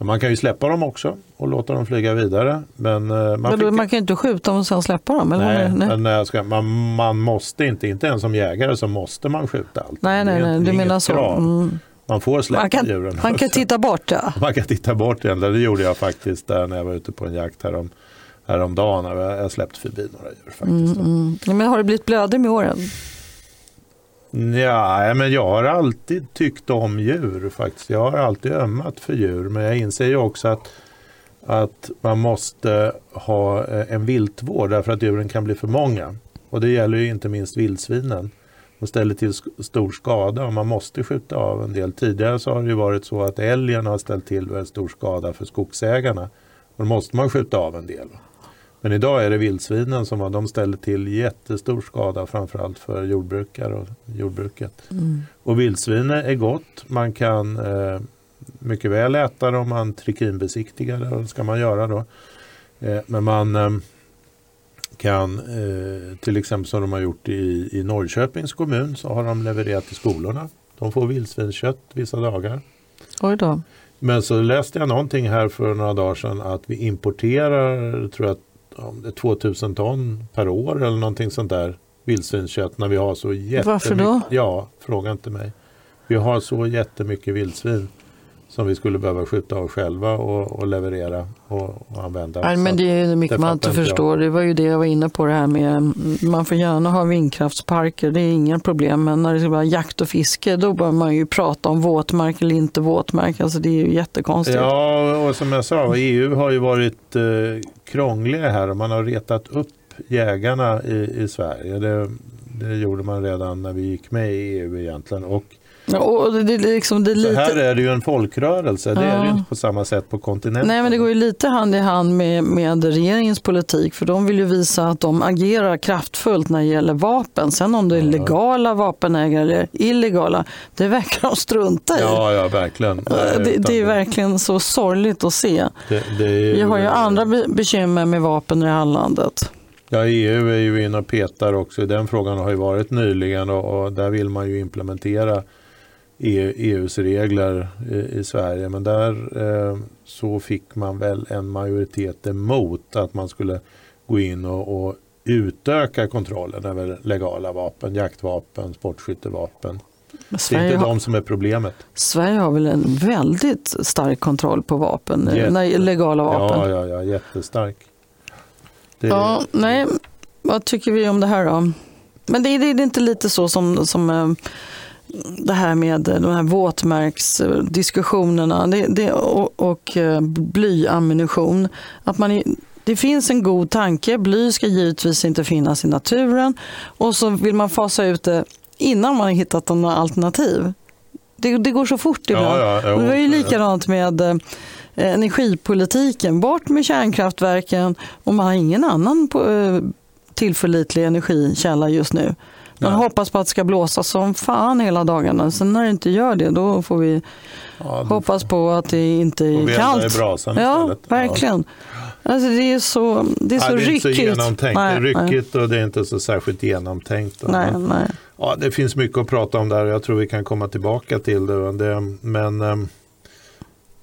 [SPEAKER 2] Man kan ju släppa dem också och låta dem flyga vidare. Men eh, man,
[SPEAKER 1] Men då, man kan ju inte skjuta dem och sen släppa dem. Eller?
[SPEAKER 2] nej,
[SPEAKER 1] nej.
[SPEAKER 2] Men, eh, ska, man, man måste inte, inte ens som jägare så måste man skjuta allt.
[SPEAKER 1] nej, nej, nej, du menar så. Mm.
[SPEAKER 2] man får släppa
[SPEAKER 1] Man kan,
[SPEAKER 2] djuren.
[SPEAKER 1] man kan titta bort ja.
[SPEAKER 2] Man kan titta bort egentligen. Det gjorde jag faktiskt där när jag var ute på en jakt härom, häromdagen. Jag, jag släppte förbi några djur faktiskt.
[SPEAKER 1] Mm, mm. Men har det blivit blödig med åren?
[SPEAKER 2] Ja, men jag har alltid tyckt om djur faktiskt. Jag har alltid ömmat för djur. Men jag inser ju också att, att man måste ha eh, en viltvård därför att djuren kan bli för många. Och det gäller ju inte minst vildsvinen. De ställer till stor skada och man måste skjuta av en del. Tidigare så har det ju varit så att älgen har ställt till väldigt stor skada för skogsägarna. Och då måste man skjuta av en del. Men idag är det vildsvinen som de ställer till jättestor skada framförallt för jordbrukare och jordbruket. Mm. Och vildsvin är gott. Man kan eh, mycket väl äta det om man trikinbesiktigar det. Det ska man göra då. Eh, men man eh, kan eh, till exempel som de har gjort i, i Norrköpings kommun så har de levererat till skolorna. De får vildsvinskött vissa dagar.
[SPEAKER 1] Oj då.
[SPEAKER 2] Men så läste jag någonting här för några dagar sedan att vi importerar tror jag, 2000 ton per år eller någonting sånt där vildsvinskött när vi har så jättemycket.
[SPEAKER 1] Varför då?
[SPEAKER 2] Ja, fråga inte mig. Vi har så jättemycket vildsvin som vi skulle behöva skjuta av själva och, och leverera och, och använda.
[SPEAKER 1] Nej, men det är mycket man inte förstår. Jag. Det var ju det jag var inne på det här med man får gärna ha vindkraftsparker, det är inga problem. Men när det ska vara jakt och fiske då bör man ju prata om våtmark eller inte våtmark. Alltså det är ju jättekonstigt.
[SPEAKER 2] Ja, och som jag sa, EU har ju varit eh, krångliga här och man har retat upp jägarna i, i Sverige. Det, det gjorde man redan när vi gick med i EU egentligen. Och
[SPEAKER 1] och det, det, liksom, det lite...
[SPEAKER 2] Så här är det ju en folkrörelse, det ja. är det inte på samma sätt på kontinenten.
[SPEAKER 1] Nej men det går ju lite hand i hand med, med regeringens politik för de vill ju visa att de agerar kraftfullt när det gäller vapen. Sen om det är legala vapenägare eller illegala, det verkar de strunta i.
[SPEAKER 2] Ja, ja verkligen.
[SPEAKER 1] Det, det, det är verkligen så sorgligt att se. Vi har ju andra bekymmer med vapen i det här landet.
[SPEAKER 2] Ja, EU är ju inne och petar också. Den frågan har ju varit nyligen och, och där vill man ju implementera EUs regler i, Sverige. Men där eh, så fick man väl en majoritet emot att man skulle gå in och, och utöka kontrollen över legala vapen, jaktvapen, sportskyttevapen. det är inte har, de som är problemet.
[SPEAKER 1] Sverige har väl en väldigt stark kontroll på vapen, Jätte, när, legala vapen?
[SPEAKER 2] Ja, ja, ja jättestark.
[SPEAKER 1] Det, ja, nej, vad tycker vi om det här då? Men det, det, det är inte lite så som, som eh, det här med de här våtmärksdiskussionerna det, det, och, och eh, blyammunition. Att man det finns en god tanke. Bly ska givetvis inte finnas i naturen och så vill man fasa ut det innan man har hittat några alternativ. Det, det går så fort ibland. Ja, ja, det var ju likadant med eh, energipolitiken. Bort med kärnkraftverken och man har ingen annan på, eh, tillförlitlig energikälla just nu. Man Nej. hoppas på att det ska blåsa som fan hela dagarna. Sen när det inte gör det, då får vi ja, hoppas på att det inte är kallt.
[SPEAKER 2] I brasan
[SPEAKER 1] ja, istället. verkligen. Ja. Alltså det är så, det är så
[SPEAKER 2] det är
[SPEAKER 1] ryckigt.
[SPEAKER 2] Inte så genomtänkt. Nej, det är ryckigt nej. och det är inte så särskilt genomtänkt.
[SPEAKER 1] Nej, men, nej.
[SPEAKER 2] Ja, det finns mycket att prata om där och jag tror vi kan komma tillbaka till det. det men um,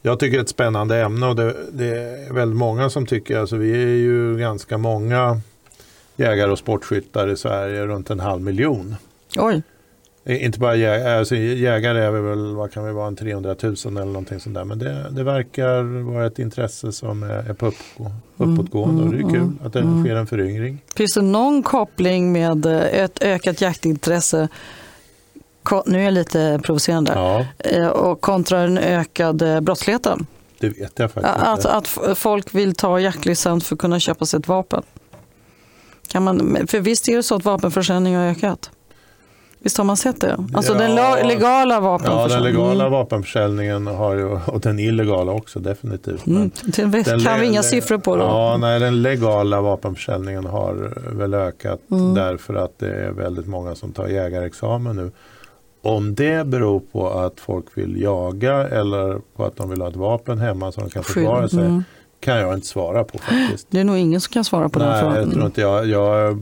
[SPEAKER 2] jag tycker det är ett spännande ämne och det, det, är väldigt många som tycker, alltså vi är ju ganska många jägare och sportskyttar i Sverige, runt en halv miljon.
[SPEAKER 1] Oj.
[SPEAKER 2] Inte bara jägare, alltså jägare är väl, vad kan vi vara, en 300 000 eller någonting sånt där. Men det, det verkar vara ett intresse som är, är på uppgå, uppåtgående mm, och det är mm, kul mm, att det mm. sker en föryngring.
[SPEAKER 1] Finns det någon koppling med eh, ett ökat jaktintresse nu är jag lite provocerande, ja. Eh, och kontra den ökade brottsligheten?
[SPEAKER 2] Det vet jag faktiskt
[SPEAKER 1] att, inte. Att folk vill ta jaktlicens för att kunna köpa sig ett vapen? Kan man, för visst är det så att vapenförsäljning har ökat? Visst har man sett det? Alltså ja, den legala vapenförsäljningen.
[SPEAKER 2] Ja, den legala vapenförsäljningen har ju, och den illegala också definitivt.
[SPEAKER 1] Mm, det kan vi inga siffror på. Då.
[SPEAKER 2] Ja, nej, den legala vapenförsäljningen har väl ökat mm. därför att det är väldigt många som tar jägarexamen nu. Om det beror på att folk vill jaga eller på att de vill ha ett vapen hemma som de kan försvara sig. Mm kan jag inte svara på faktiskt.
[SPEAKER 1] Det är nog ingen som kan svara på
[SPEAKER 2] Nej,
[SPEAKER 1] den frågan.
[SPEAKER 2] Jag, tror inte jag, jag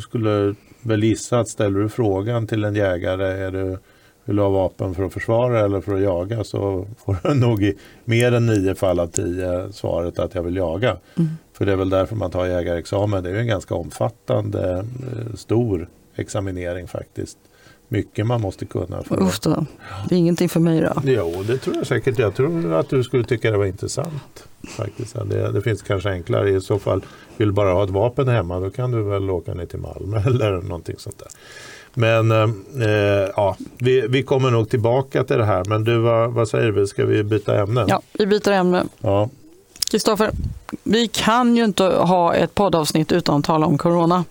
[SPEAKER 2] skulle väl gissa att ställer du frågan till en jägare, är du, vill du ha vapen för att försvara eller för att jaga så får du nog i mer än nio fall av tio svaret att jag vill jaga. Mm. För det är väl därför man tar jägarexamen. Det är en ganska omfattande, eh, stor examinering faktiskt mycket man måste kunna. För
[SPEAKER 1] Usch då. Det är ingenting för mig då.
[SPEAKER 2] Jo, det tror jag säkert. Jag tror att du skulle tycka det var intressant. Faktiskt. Det, det finns kanske enklare. I så fall, vill du bara ha ett vapen hemma då kan du väl åka ner till Malmö eller någonting sånt där. Men eh, ja, vi, vi kommer nog tillbaka till det här. Men du, vad, vad säger vi? Ska vi byta ämne?
[SPEAKER 1] Ja, vi byter ämne.
[SPEAKER 2] Ja.
[SPEAKER 1] Kristoffer, vi kan ju inte ha ett poddavsnitt utan att tala om corona.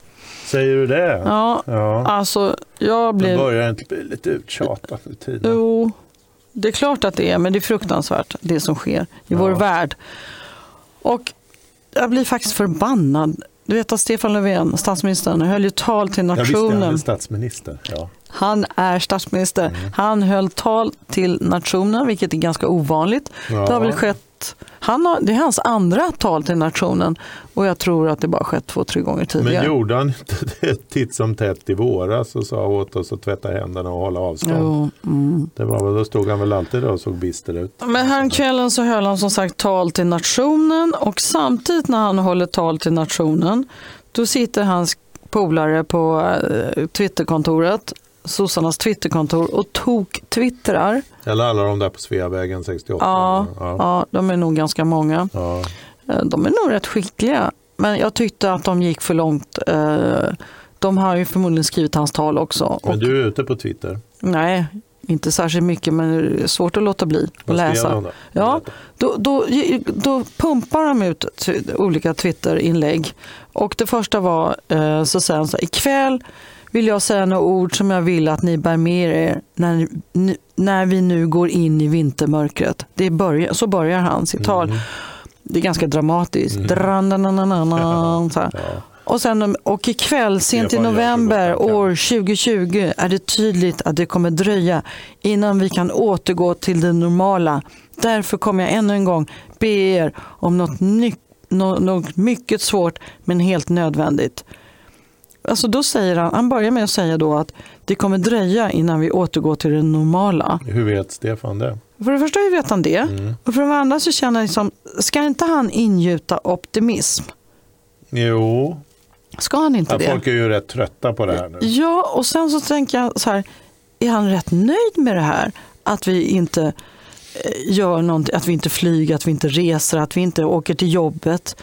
[SPEAKER 2] Säger du det?
[SPEAKER 1] Ja,
[SPEAKER 2] ja.
[SPEAKER 1] alltså jag
[SPEAKER 2] Det
[SPEAKER 1] blir...
[SPEAKER 2] börjar inte bli lite uttjatat i tiden.
[SPEAKER 1] Jo, det är klart att det är, men det är fruktansvärt det som sker i
[SPEAKER 2] Ja.
[SPEAKER 1] vår värld. Och jag blir faktiskt förbannad. Du vet att Stefan Löfven, statsministern, höll ju tal till
[SPEAKER 2] Ja, visst han
[SPEAKER 1] nationen.
[SPEAKER 2] är statsminister. Ja.
[SPEAKER 1] Han är statsminister.
[SPEAKER 2] Mm.
[SPEAKER 1] Han höll tal till nationen, vilket är ganska ovanligt.
[SPEAKER 2] Ja.
[SPEAKER 1] Det har väl skett han har, det är hans andra tal till nationen och jag tror att det bara skett två, tre gånger
[SPEAKER 2] Men
[SPEAKER 1] tidigare.
[SPEAKER 2] gjorde han inte det titt som tätt i våras och sa åt oss att tvätta händerna och hålla avstånd?
[SPEAKER 1] Jo, mm.
[SPEAKER 2] Det var, då stod han väl alltid där och såg bister ut.
[SPEAKER 1] Men häromkvällen så höll han som sagt tal till nationen och samtidigt när han håller tal till nationen då sitter hans polare på eh, Twitterkontoret, sossarnas Twitterkontor och tok-twittrar.
[SPEAKER 2] Eller alla de där på Sveavägen 68.
[SPEAKER 1] Ja,
[SPEAKER 2] ja.
[SPEAKER 1] ja, de är nog ganska många.
[SPEAKER 2] ja.
[SPEAKER 1] Eh, De är nog rätt skickliga. Men jag tyckte att de gick för långt. Eh, De har ju förmodligen skrivit hans tal också.
[SPEAKER 2] Men du är ute på Twitter.
[SPEAKER 1] nej, inte särskilt mycket men det är svårt att låta bli att läsa. Ja, då, då, då pumpar de ut olika Twitter-inlägg. Och det första var, eh, så säger han så här, ikväll vill jag säga några ord som jag vill att ni bär med er när, när vi nu går in i vintermörkret. Det börjar, så börjar han sitt tal.
[SPEAKER 2] Mm.
[SPEAKER 1] Det är ganska dramatiskt.
[SPEAKER 2] Mm.
[SPEAKER 1] Dran-dan-dan-dan-dan, så här.
[SPEAKER 2] Ja.
[SPEAKER 1] Och, sen, och ikväll, sent i november år 2020 är det tydligt att det kommer dröja innan vi kan återgå till det normala. Därför kommer jag ännu en gång be er om något, ny, något mycket svårt men helt nödvändigt. Alltså då säger han, han börjar med att säga då att det kommer dröja innan vi återgår till det normala.
[SPEAKER 2] Hur vet Stefan det?
[SPEAKER 1] För det första vet han det.
[SPEAKER 2] Mm.
[SPEAKER 1] Och för det andra så känner jag liksom, ska inte han ingjuta optimism?
[SPEAKER 2] Jo,
[SPEAKER 1] Ska han inte
[SPEAKER 2] ja,
[SPEAKER 1] det?
[SPEAKER 2] folk är ju rätt trötta på det här nu.
[SPEAKER 1] Ja, och sen så tänker jag så här, är han rätt nöjd med det här? Att vi inte eh, gör någonting, att vi inte flyger, att vi inte reser, att vi inte åker till jobbet.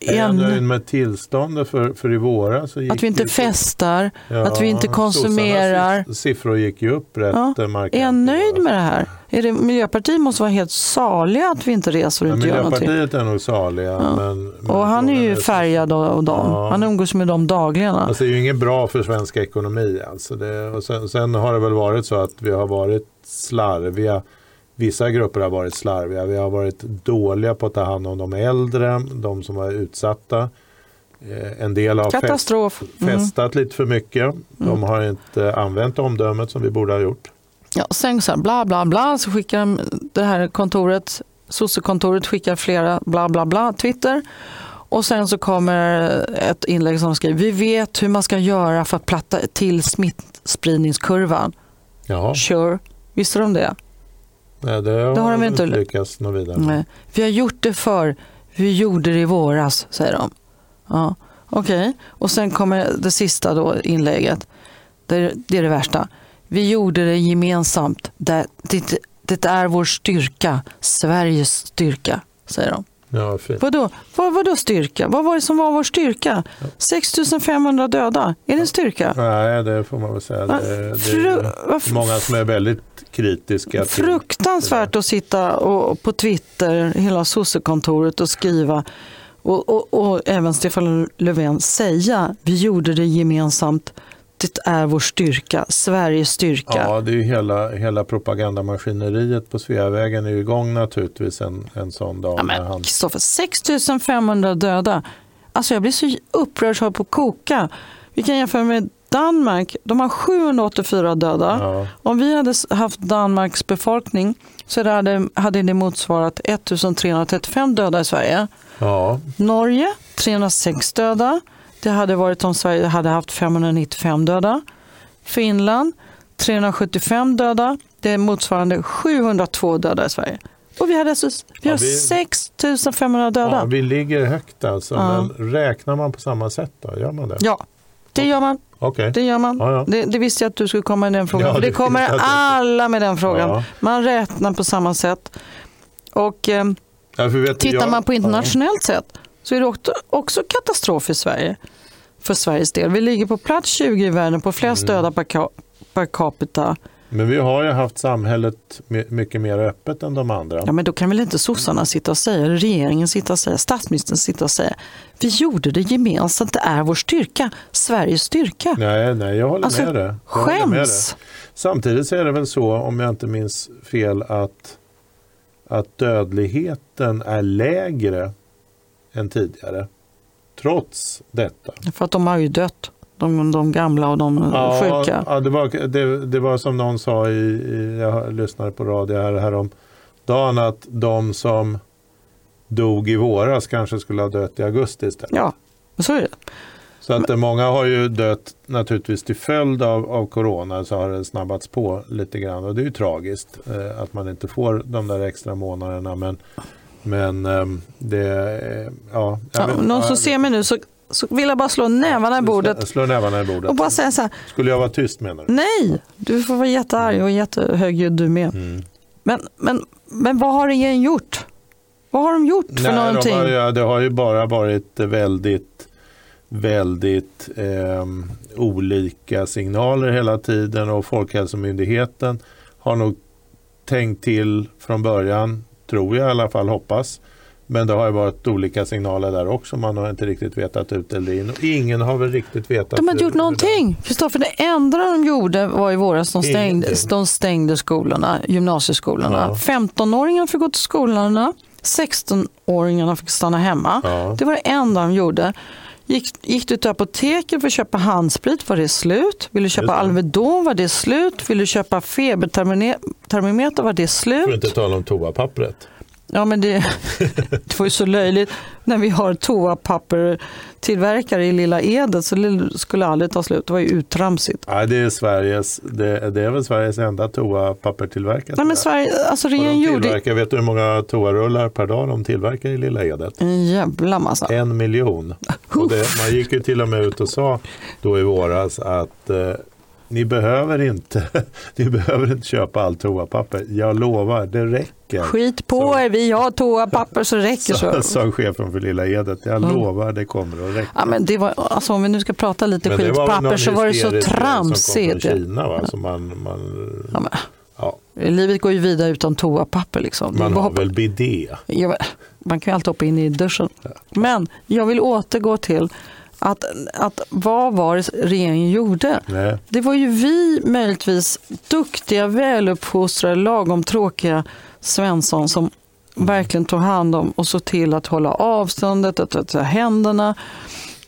[SPEAKER 2] Är han nöjd med tillståndet för, för i våras?
[SPEAKER 1] att vi inte
[SPEAKER 2] ju-
[SPEAKER 1] festar,
[SPEAKER 2] Ja,
[SPEAKER 1] att vi inte konsumerar.
[SPEAKER 2] siffror gick ju upp rätt
[SPEAKER 1] Ja.
[SPEAKER 2] markant.
[SPEAKER 1] Är han nöjd med det här? Är det, Miljöpartiet måste vara helt saliga att vi inte reser och
[SPEAKER 2] Ja,
[SPEAKER 1] inte gör någonting.
[SPEAKER 2] Miljöpartiet är nog saliga.
[SPEAKER 1] Ja.
[SPEAKER 2] Men, men
[SPEAKER 1] Och han är ju färgad av dem.
[SPEAKER 2] Ja.
[SPEAKER 1] Han umgås med dem dagligen.
[SPEAKER 2] Alltså det är ju inget bra för svensk ekonomi. Alltså det, och sen, sen har det väl varit så att vi har varit slarviga. Vissa grupper har varit slarviga. Vi har varit dåliga på att ta hand om de äldre, de som var utsatta. Eh, En del har fest,
[SPEAKER 1] Katastrof. Mm.
[SPEAKER 2] festat lite för mycket. De har inte använt omdömet som vi borde ha gjort.
[SPEAKER 1] Ja, och sen så här, bla bla bla, så skickar de det här kontoret, sossekontoret skickar flera bla bla bla, Twitter. Och sen så kommer ett inlägg som skriver, vi vet hur man ska göra för att platta till smittspridningskurvan.
[SPEAKER 2] Jaha,
[SPEAKER 1] Sure, visste de det?
[SPEAKER 2] Nej, det har,
[SPEAKER 1] Det har de
[SPEAKER 2] inte lyckats nå vidare.
[SPEAKER 1] Nej. Vi har gjort det för vi gjorde det i våras, säger de. Ja, Okej, och sen kommer det sista då, inlägget. Det är, det är det värsta. Vi gjorde det gemensamt. Det, det, det är vår styrka, Sveriges styrka, säger de.
[SPEAKER 2] Ja, fint.
[SPEAKER 1] Vadå, vad, vadå styrka? Vad var det som var vår styrka? 6500 döda, är det en styrka?
[SPEAKER 2] Nej, det får man väl säga. Det, det är många som är väldigt kritiska. till-
[SPEAKER 1] Fruktansvärt att sitta och, på Twitter, hela sossekontoret och skriva och, och, och även Stefan Löfven säga vi gjorde det gemensamt. Det är vår styrka, Sveriges styrka.
[SPEAKER 2] Ja, det är ju hela, hela propagandamaskineriet på Sveavägen är ju igång naturligtvis en, en sån dag.
[SPEAKER 1] Ja, men Kristoffer, 6500 döda. Alltså jag blir så upprörd så på att koka. Vi kan jämföra med Danmark. De har 784 döda.
[SPEAKER 2] ja,
[SPEAKER 1] Om vi hade haft Danmarks befolkning så det hade, hade det motsvarat 1335 döda i Sverige.
[SPEAKER 2] ja,
[SPEAKER 1] Norge 306 döda. Det hade varit om Sverige hade haft 595 döda. Finland 375 döda. Det är motsvarande 702 döda i Sverige. Och vi, hade alltså, vi
[SPEAKER 2] Ja,
[SPEAKER 1] har
[SPEAKER 2] vi-
[SPEAKER 1] 6500 döda.
[SPEAKER 2] ja, vi ligger högt alltså.
[SPEAKER 1] Ja.
[SPEAKER 2] Men räknar man på samma sätt då? Gör man det?
[SPEAKER 1] Ja, det gör man.
[SPEAKER 2] Okej.
[SPEAKER 1] Det gör man.
[SPEAKER 2] Ja, ja.
[SPEAKER 1] Det, det visste jag att du skulle komma med den frågan.
[SPEAKER 2] Ja, det
[SPEAKER 1] det kommer alla med den frågan.
[SPEAKER 2] Ja.
[SPEAKER 1] Man räknar på samma sätt. Och eh,
[SPEAKER 2] Ja,
[SPEAKER 1] tittar
[SPEAKER 2] jag-
[SPEAKER 1] man på internationellt sätt så är det också, också katastrof i Sverige. För Sveriges del. Vi ligger på plats 20 i världen på flest
[SPEAKER 2] Mm.
[SPEAKER 1] döda per, per capita.
[SPEAKER 2] Men vi har ju haft samhället my- mycket mer öppet än de andra.
[SPEAKER 1] Ja, men då kan väl inte sossarna sitta och säga, regeringen sitta och säga, statsministern sitta och säga. Vi gjorde det gemensamt, det är vår styrka, Sveriges styrka.
[SPEAKER 2] Nej, nej, jag håller
[SPEAKER 1] Alltså,
[SPEAKER 2] med dig. Håller med dig.
[SPEAKER 1] Skäms!
[SPEAKER 2] Samtidigt så är det väl så, om jag inte minns fel, att, att dödligheten är lägre än tidigare. Trots detta.
[SPEAKER 1] För att de har ju dött, de, de gamla och de sjuka.
[SPEAKER 2] ja det, var, det, det var som någon sa, i, i, jag lyssnade på radio här, här om dagen, att de som dog i våras kanske skulle ha dött i augusti istället.
[SPEAKER 1] Ja, så är det.
[SPEAKER 2] Så att eh, många har ju dött naturligtvis till följd av, av corona så har det snabbats på lite grann och det är ju tragiskt eh, att man inte får de där extra månaderna men, men ehm, det, eh, ja.
[SPEAKER 1] Ja,
[SPEAKER 2] vet-
[SPEAKER 1] någon
[SPEAKER 2] ja,
[SPEAKER 1] som ser mig nu så, så vill jag bara slå nävarna i bordet
[SPEAKER 2] Slå, nävarna i bordet.
[SPEAKER 1] och bara säga så här,
[SPEAKER 2] Skulle jag vara tyst menar du?
[SPEAKER 1] nej, du får vara jättearg och jättehögljudd du med.
[SPEAKER 2] Mm.
[SPEAKER 1] Men, men, men vad har regeringen gjort? Vad har de gjort för
[SPEAKER 2] Nej,
[SPEAKER 1] någonting?
[SPEAKER 2] de har, ju- det har ju bara varit väldigt, väldigt ehm, olika signaler hela tiden och Folkhälsomyndigheten har nog tänkt till från början, tror jag i alla fall, hoppas. Men det har ju varit olika signaler där också. Man har inte riktigt vetat ut eller in. Ingen har väl riktigt vetat.
[SPEAKER 1] De har inte gjort någonting. Kristoffer, det enda de gjorde var i våras de stängde, de stängde skolorna, gymnasieskolorna.
[SPEAKER 2] Ja.
[SPEAKER 1] 15-åringarna fick gå till skolorna, 16-åringarna fick stanna hemma.
[SPEAKER 2] Ja.
[SPEAKER 1] Det var det enda de gjorde. Gick, gick du till apoteket för att köpa handsprit var det slut. Vill du köpa. Alvedon var det slut. Vill du köpa febertermometer var det
[SPEAKER 2] För att inte
[SPEAKER 1] slut.
[SPEAKER 2] tala om toapappret.
[SPEAKER 1] Ja, men det, det var ju så löjligt när vi har toapappertillverkare i Lilla Edet så det skulle aldrig ta slut. Det var ju uttramsigt.
[SPEAKER 2] Ja, det, är Sveriges, det, det är väl Sveriges enda toapappertillverkare.
[SPEAKER 1] Nej, men Sverige, alltså regeringen gjorde
[SPEAKER 2] vet du hur många toarullar per dag de tillverkar i Lilla Edet?
[SPEAKER 1] en jävla massa.
[SPEAKER 2] En miljon. Och det, man gick ju till och med ut och sa då i våras att eh, ni behöver inte ni behöver inte köpa allt toapapper. Jag lovar, det räcker.
[SPEAKER 1] Skit på
[SPEAKER 2] Så-
[SPEAKER 1] er, vi har toapapper så räcker så.
[SPEAKER 2] sa chefen för Lilla Edet. Jag
[SPEAKER 1] Mm.
[SPEAKER 2] lovar, det kommer att räcka.
[SPEAKER 1] Ja, men det var, alltså, om vi nu ska prata lite
[SPEAKER 2] Men
[SPEAKER 1] skitpapper så var det så
[SPEAKER 2] grej Som
[SPEAKER 1] tramsigt.
[SPEAKER 2] kom från Kina, va? Så man, man,
[SPEAKER 1] Ja, men,
[SPEAKER 2] ja,
[SPEAKER 1] livet går ju vidare utan toapapper. Liksom.
[SPEAKER 2] Man har
[SPEAKER 1] hoppa-
[SPEAKER 2] väl bidé.
[SPEAKER 1] Ja, man kan ju alltid hoppa in i duschen. Men jag vill återgå till att, att vad var det regeringen gjorde?
[SPEAKER 2] Nej.
[SPEAKER 1] Det var ju vi möjligtvis duktiga, väluppfostrade, lagom tråkiga Svensson som verkligen tog hand om och såg till att hålla avståndet, att tvätta händerna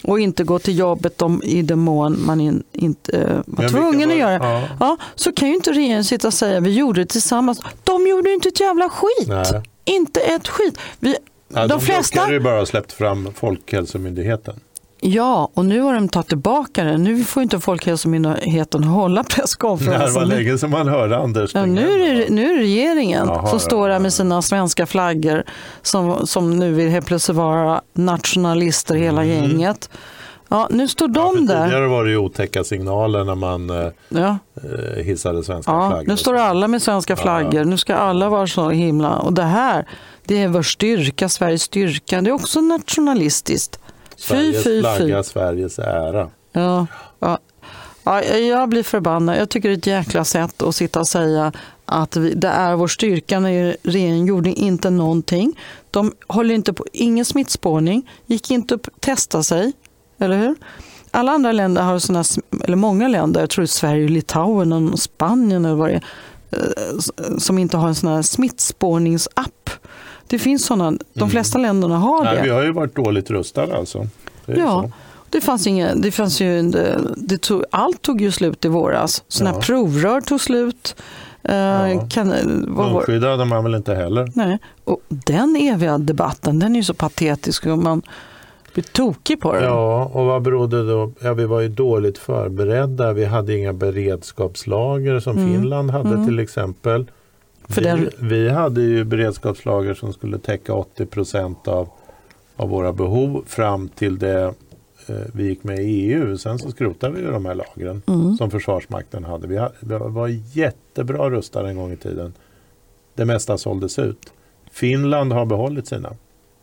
[SPEAKER 1] och inte gå till jobbet om, i den mån man in, inte eh, var tvungen
[SPEAKER 2] vilka
[SPEAKER 1] att
[SPEAKER 2] var-
[SPEAKER 1] göra.
[SPEAKER 2] Ja.
[SPEAKER 1] Ja, så kan ju inte regeringen sitta och säga vi gjorde det tillsammans. De gjorde inte ett jävla skit.
[SPEAKER 2] Nej.
[SPEAKER 1] Inte ett skit. Vi,
[SPEAKER 2] Ja,
[SPEAKER 1] de flesta...
[SPEAKER 2] blockade ju bara släppt fram Folkhälsomyndigheten.
[SPEAKER 1] Ja, och nu har de tagit tillbaka det. Nu får inte Folkhälsomyndigheten hålla
[SPEAKER 2] Det här
[SPEAKER 1] presskonferenser.
[SPEAKER 2] var länge som man hörde Anders
[SPEAKER 1] Ja, nu, är det, nu är det regeringen
[SPEAKER 2] Jaha,
[SPEAKER 1] som
[SPEAKER 2] ja,
[SPEAKER 1] står där
[SPEAKER 2] ja,
[SPEAKER 1] med
[SPEAKER 2] ja.
[SPEAKER 1] sina svenska flaggor som, som nu vill helt plötsligt vara nationalister hela gänget. Ja, nu står
[SPEAKER 2] Mm. Ja,
[SPEAKER 1] de
[SPEAKER 2] för
[SPEAKER 1] där.
[SPEAKER 2] Tidigare var det ju otäcka signaler när man eh,
[SPEAKER 1] Ja,
[SPEAKER 2] eh, hissade svenska
[SPEAKER 1] ja,
[SPEAKER 2] flaggor.
[SPEAKER 1] nu står alla med svenska
[SPEAKER 2] Ja, ja.
[SPEAKER 1] flaggor. Nu ska alla vara så himla... Och det här, det är vår styrka, Sveriges styrka. Det är också nationalistiskt. Fy,
[SPEAKER 2] Sveriges
[SPEAKER 1] fy,
[SPEAKER 2] flagga,
[SPEAKER 1] fy.
[SPEAKER 2] Sveriges ära.
[SPEAKER 1] Ja, ja. Ja, jag blir förbannad. Jag tycker det är ett jäkla sätt att sitta och säga att vi, det är vår styrka när regeringen gjorde inte någonting. De håller inte på, ingen smittspårning, gick inte upp testa sig, eller hur? Alla andra länder har såna, eller många länder, jag tror Sverige, Litauen och Spanien eller vad det är, eh, som inte har en sån här smittspårningsapp. Det finns sådana, de flesta länderna har det.
[SPEAKER 2] Nej, vi har ju varit dåligt rustade alltså. Det
[SPEAKER 1] Ja,
[SPEAKER 2] så.
[SPEAKER 1] det fanns inget, det fanns ju, det, det tog, allt tog ju slut i våras. Såna
[SPEAKER 2] Ja.
[SPEAKER 1] provrör tog slut.
[SPEAKER 2] Ja.
[SPEAKER 1] kan, vad var,
[SPEAKER 2] Munskydd hade man väl inte heller.
[SPEAKER 1] nej. Och den eviga debatten, den är ju så patetisk och man blir tokig på den.
[SPEAKER 2] Ja, och vad berodde då? Ja, vi var ju dåligt förberedda. Vi hade inga beredskapslager som
[SPEAKER 1] Mm.
[SPEAKER 2] Finland hade
[SPEAKER 1] Mm.
[SPEAKER 2] till exempel.
[SPEAKER 1] För
[SPEAKER 2] vi,
[SPEAKER 1] den-
[SPEAKER 2] vi hade ju beredskapslager som skulle täcka 80 procent av, av våra behov fram till det eh, vi gick med i EU. Sen så skrotade vi ju de här lagren
[SPEAKER 1] Mm.
[SPEAKER 2] som Försvarsmakten hade. Vi, var jättebra rustade en gång i tiden. Det mesta såldes ut. Finland har behållit sina.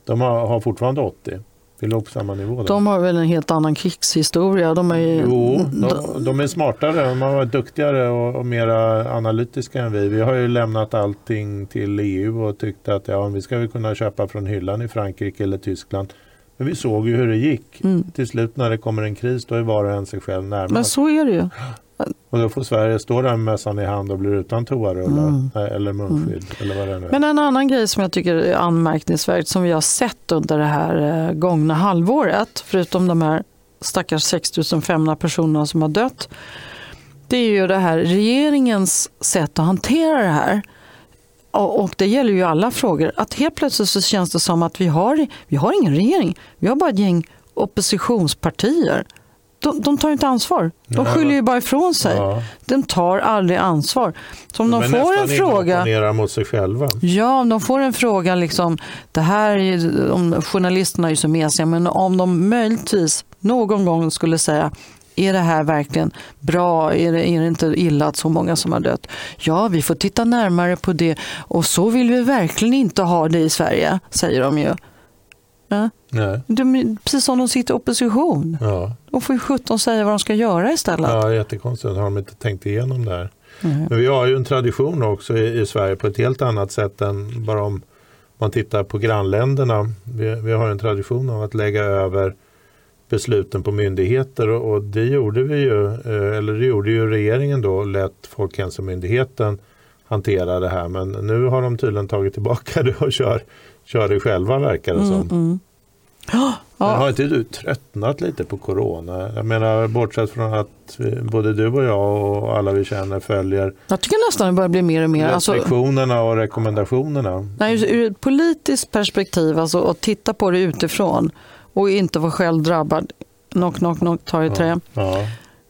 [SPEAKER 2] De har, har fortfarande 80. Vi låg på samma nivå där.
[SPEAKER 1] De har väl en helt annan krigshistoria. De är ju,
[SPEAKER 2] Jo,
[SPEAKER 1] de,
[SPEAKER 2] de, är smartare, de har varit duktigare och, och mera analytiska än vi. Vi har ju lämnat allting till EU och tyckte att ja, vi ska väl kunna köpa från hyllan i Frankrike eller Tyskland. Men vi såg ju hur det gick.
[SPEAKER 1] Mm.
[SPEAKER 2] Till slut när det kommer en kris då är var och en sig själv
[SPEAKER 1] Men
[SPEAKER 2] närmast.
[SPEAKER 1] så är det ju.
[SPEAKER 2] Och då får Sverige stå där med mössan i hand och blir utan toarullar
[SPEAKER 1] Mm.
[SPEAKER 2] eh, eller munskydd eller vad det nu är.
[SPEAKER 1] Men en annan grej som jag tycker är anmärkningsvärt som vi har sett under det här eh, gångna halvåret, förutom de här stackars 6 500 personerna som har dött, det är ju det här regeringens sätt att hantera det här. Och och det gäller ju alla frågor. Att helt plötsligt så känns det som att vi har, vi har ingen regering. Vi har bara ett gäng oppositionspartier. De, de tar ju inte ansvar. De skyller ju bara ifrån sig.
[SPEAKER 2] Ja.
[SPEAKER 1] De tar aldrig ansvar. Så om de
[SPEAKER 2] Men
[SPEAKER 1] får en fråga...
[SPEAKER 2] mot sig själva.
[SPEAKER 1] Ja, om de får en fråga, liksom, det här är, om journalisterna är ju så mesiga, men om de möjligtvis någon gång skulle säga är det här verkligen bra? Är det, är det inte illa att så många som har dött? Ja, vi får titta närmare på det och så vill vi verkligen inte ha det i Sverige, säger de ju. Ja,
[SPEAKER 2] Nej.
[SPEAKER 1] de, precis som de sitter i opposition.
[SPEAKER 2] Ja.
[SPEAKER 1] De får ju sjutton säga vad de ska göra istället.
[SPEAKER 2] ja, jättekonstigt. Har de inte tänkt igenom det här?
[SPEAKER 1] Mm.
[SPEAKER 2] Men vi har ju en tradition också i, i Sverige på ett helt annat sätt än bara om man tittar på grannländerna. Vi, vi har en tradition av att lägga över besluten på myndigheter och, och det gjorde vi ju, eh, eller det gjorde ju regeringen då, lät Folkhälsomyndigheten hantera det här. Men nu har de tydligen tagit tillbaka det och kör, kör det själva verkar det som.
[SPEAKER 1] Mm, mm. Ja,
[SPEAKER 2] Men
[SPEAKER 1] ja.
[SPEAKER 2] har inte du tröttnat lite på corona? Jag menar bortsett från att både du och jag och alla vi känner följer
[SPEAKER 1] Jag tycker nästan det börjar bli mer och mer. Alltså,
[SPEAKER 2] restriktionerna och rekommendationerna.
[SPEAKER 1] Nej, ur ett politiskt perspektiv, alltså att titta på det utifrån och inte vara själv drabbad, knock, knock, knock, tar i trä,
[SPEAKER 2] Ja.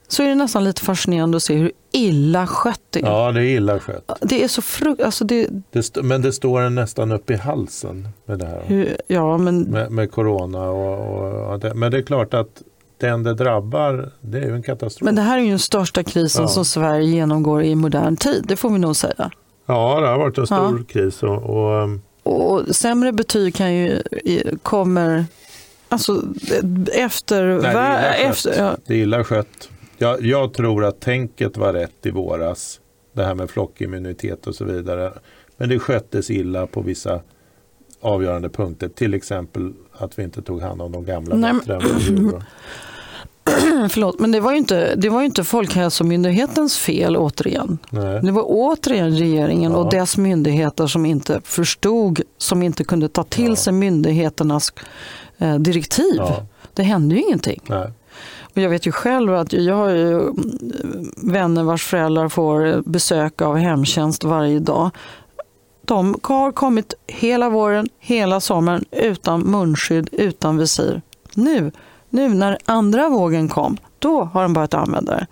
[SPEAKER 1] så är det nästan lite fascinerande att se hur illa skött är.
[SPEAKER 2] ja, det är illa skött.
[SPEAKER 1] Det är så frukt... Alltså det,
[SPEAKER 2] Det men det står en nästan upp i halsen med det här.
[SPEAKER 1] hur, ja, men
[SPEAKER 2] Med, med corona och, och, och det. Men det är klart att den det drabbar, det är ju en katastrof.
[SPEAKER 1] Men det här är ju den största krisen
[SPEAKER 2] Ja.
[SPEAKER 1] som Sverige genomgår i modern tid, det får vi nog säga.
[SPEAKER 2] Ja, det har varit en stor
[SPEAKER 1] Ja.
[SPEAKER 2] kris. Och, och, um,
[SPEAKER 1] Och sämre betyg kan ju, kommer, alltså efter...
[SPEAKER 2] Nej, det är illa skött.
[SPEAKER 1] efter ja,
[SPEAKER 2] Det är illa skött. Jag, jag tror att tänket var rätt i våras. Det här med flockimmunitet och så vidare. Men det sköttes illa på vissa avgörande punkter. Till exempel att vi inte tog hand om de gamla
[SPEAKER 1] Nej,
[SPEAKER 2] bättre gjorde.
[SPEAKER 1] förlåt, men det var ju inte, det var inte Folkhälsomyndighetens fel återigen.
[SPEAKER 2] Nej.
[SPEAKER 1] Det var återigen regeringen
[SPEAKER 2] Ja.
[SPEAKER 1] och dess myndigheter som inte förstod, som inte kunde ta till
[SPEAKER 2] Ja.
[SPEAKER 1] sig myndigheternas eh, direktiv.
[SPEAKER 2] Ja,
[SPEAKER 1] Det hände ju ingenting.
[SPEAKER 2] nej.
[SPEAKER 1] Jag vet ju själv att jag har ju mm, vänner vars föräldrar får besök av hemtjänst varje dag. De har kommit hela våren, hela sommaren utan munskydd, utan visir. Nu, nu när andra vågen kom, då har de börjat använda det.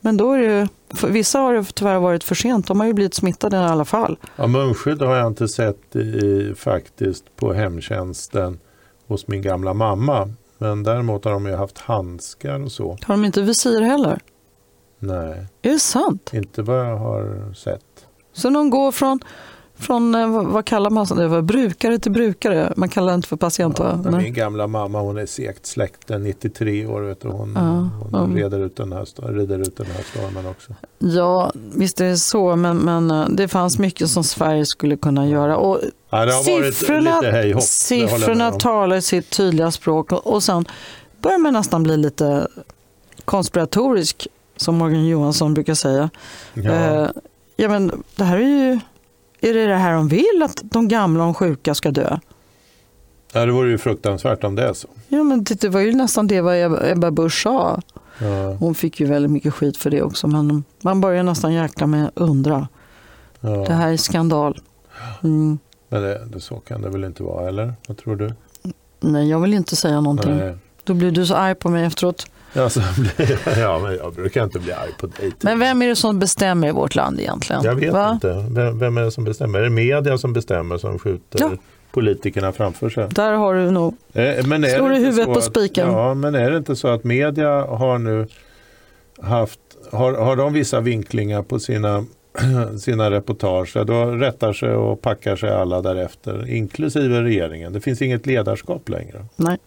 [SPEAKER 1] Men då är det ju, för vissa har det tyvärr varit för sent. De har ju blivit smittade i alla fall.
[SPEAKER 2] Ja, munskydd har jag inte sett i, faktiskt på hemtjänsten hos min gamla mamma. Men däremot har de ju haft handskar och så.
[SPEAKER 1] Har de inte visir heller?
[SPEAKER 2] Nej,
[SPEAKER 1] Är det sant?
[SPEAKER 2] inte vad jag har sett.
[SPEAKER 1] Så de går från, från eh, vad, kallar man det för? Brukare till brukare. Man kallar det inte för patient va?
[SPEAKER 2] Ja,
[SPEAKER 1] Nej.
[SPEAKER 2] min gamla mamma hon är segt släkten, 93 år. Vet du, hon
[SPEAKER 1] Ja,
[SPEAKER 2] hon
[SPEAKER 1] ja.
[SPEAKER 2] reder, ut den här, rider ut den här stormen också.
[SPEAKER 1] Ja, visst är det så, men, men eh, det fanns mycket som Sverige skulle kunna göra. Och
[SPEAKER 2] Ja,
[SPEAKER 1] siffrorna siffrorna talar sitt tydliga språk och, och sen börjar man nästan bli lite konspiratorisk, som Morgan Johansson brukar säga.
[SPEAKER 2] Ja.
[SPEAKER 1] Eh, ja, men det här är ju... Är det det här de vill, att de gamla och sjuka ska dö?
[SPEAKER 2] ja, det vore ju fruktansvärt om det är så.
[SPEAKER 1] Ja, men det, det var ju nästan det vad Ebba Busch sa.
[SPEAKER 2] Ja,
[SPEAKER 1] Hon fick ju väldigt mycket skit för det också, men man börjar nästan jäkla med undra.
[SPEAKER 2] ja.
[SPEAKER 1] Det här är skandal. Mm.
[SPEAKER 2] Men det, det, så kan det väl inte vara, eller? Vad tror du?
[SPEAKER 1] Nej, jag vill inte säga någonting.
[SPEAKER 2] Nej.
[SPEAKER 1] Då blir du så arg på mig efteråt.
[SPEAKER 2] Ja, så blir, ja, men jag brukar inte bli arg på dig. typ.
[SPEAKER 1] Men vem är det som bestämmer i vårt land egentligen?
[SPEAKER 2] Jag vet
[SPEAKER 1] Va?
[SPEAKER 2] inte. Vem, vem är det som bestämmer? Är det media som bestämmer som skjuter
[SPEAKER 1] Ja.
[SPEAKER 2] politikerna framför sig.
[SPEAKER 1] Där har du nog...
[SPEAKER 2] Eh, Men
[SPEAKER 1] Slår du huvudet på spiken?
[SPEAKER 2] Ja, men är det inte så att media har nu haft, har, har de vissa vinklingar på sina, sina reportage, då rättar sig och packar sig alla därefter, inklusive regeringen. Det finns inget ledarskap längre.
[SPEAKER 1] Nej.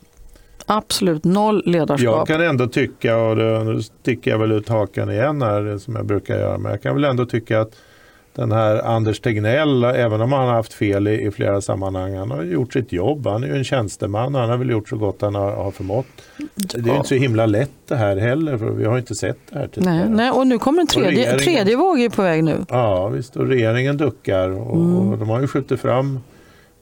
[SPEAKER 1] Absolut noll
[SPEAKER 2] Jag
[SPEAKER 1] ledarskap.
[SPEAKER 2] kan ändå tycka, och nu sticker jag väl ut hakan igen här som jag brukar göra, men jag kan väl ändå tycka att den här Anders Tegnell, även om han har haft fel i, i flera sammanhang, han har gjort sitt jobb. Han är ju en tjänsteman och han har väl gjort så gott han har, har förmått. Det är ju inte så himla lätt det här heller, för vi har inte sett det här tidigare.
[SPEAKER 1] Nej, nej, och nu kommer en tredje,
[SPEAKER 2] regeringen-
[SPEAKER 1] tredje våg är på väg nu.
[SPEAKER 2] Ja, visst. Och regeringen duckar och,
[SPEAKER 1] Mm.
[SPEAKER 2] och de har ju skjutit fram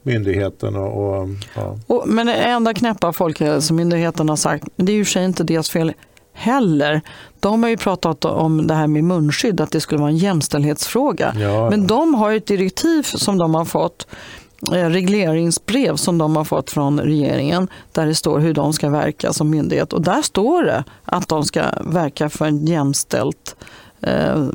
[SPEAKER 2] myndigheten och, och ja.
[SPEAKER 1] Och, men det enda knäppa Folkhälsomyndigheten har sagt, det är ju sig inte deras fel heller. De har ju pratat om det här med munskydd, att det skulle vara en jämställdhetsfråga.
[SPEAKER 2] Ja,
[SPEAKER 1] Men de har ett direktiv som de har fått, eh, regleringsbrev som de har fått från regeringen, där det står hur de ska verka som myndighet. Och där står det att de ska verka för en jämställt eh,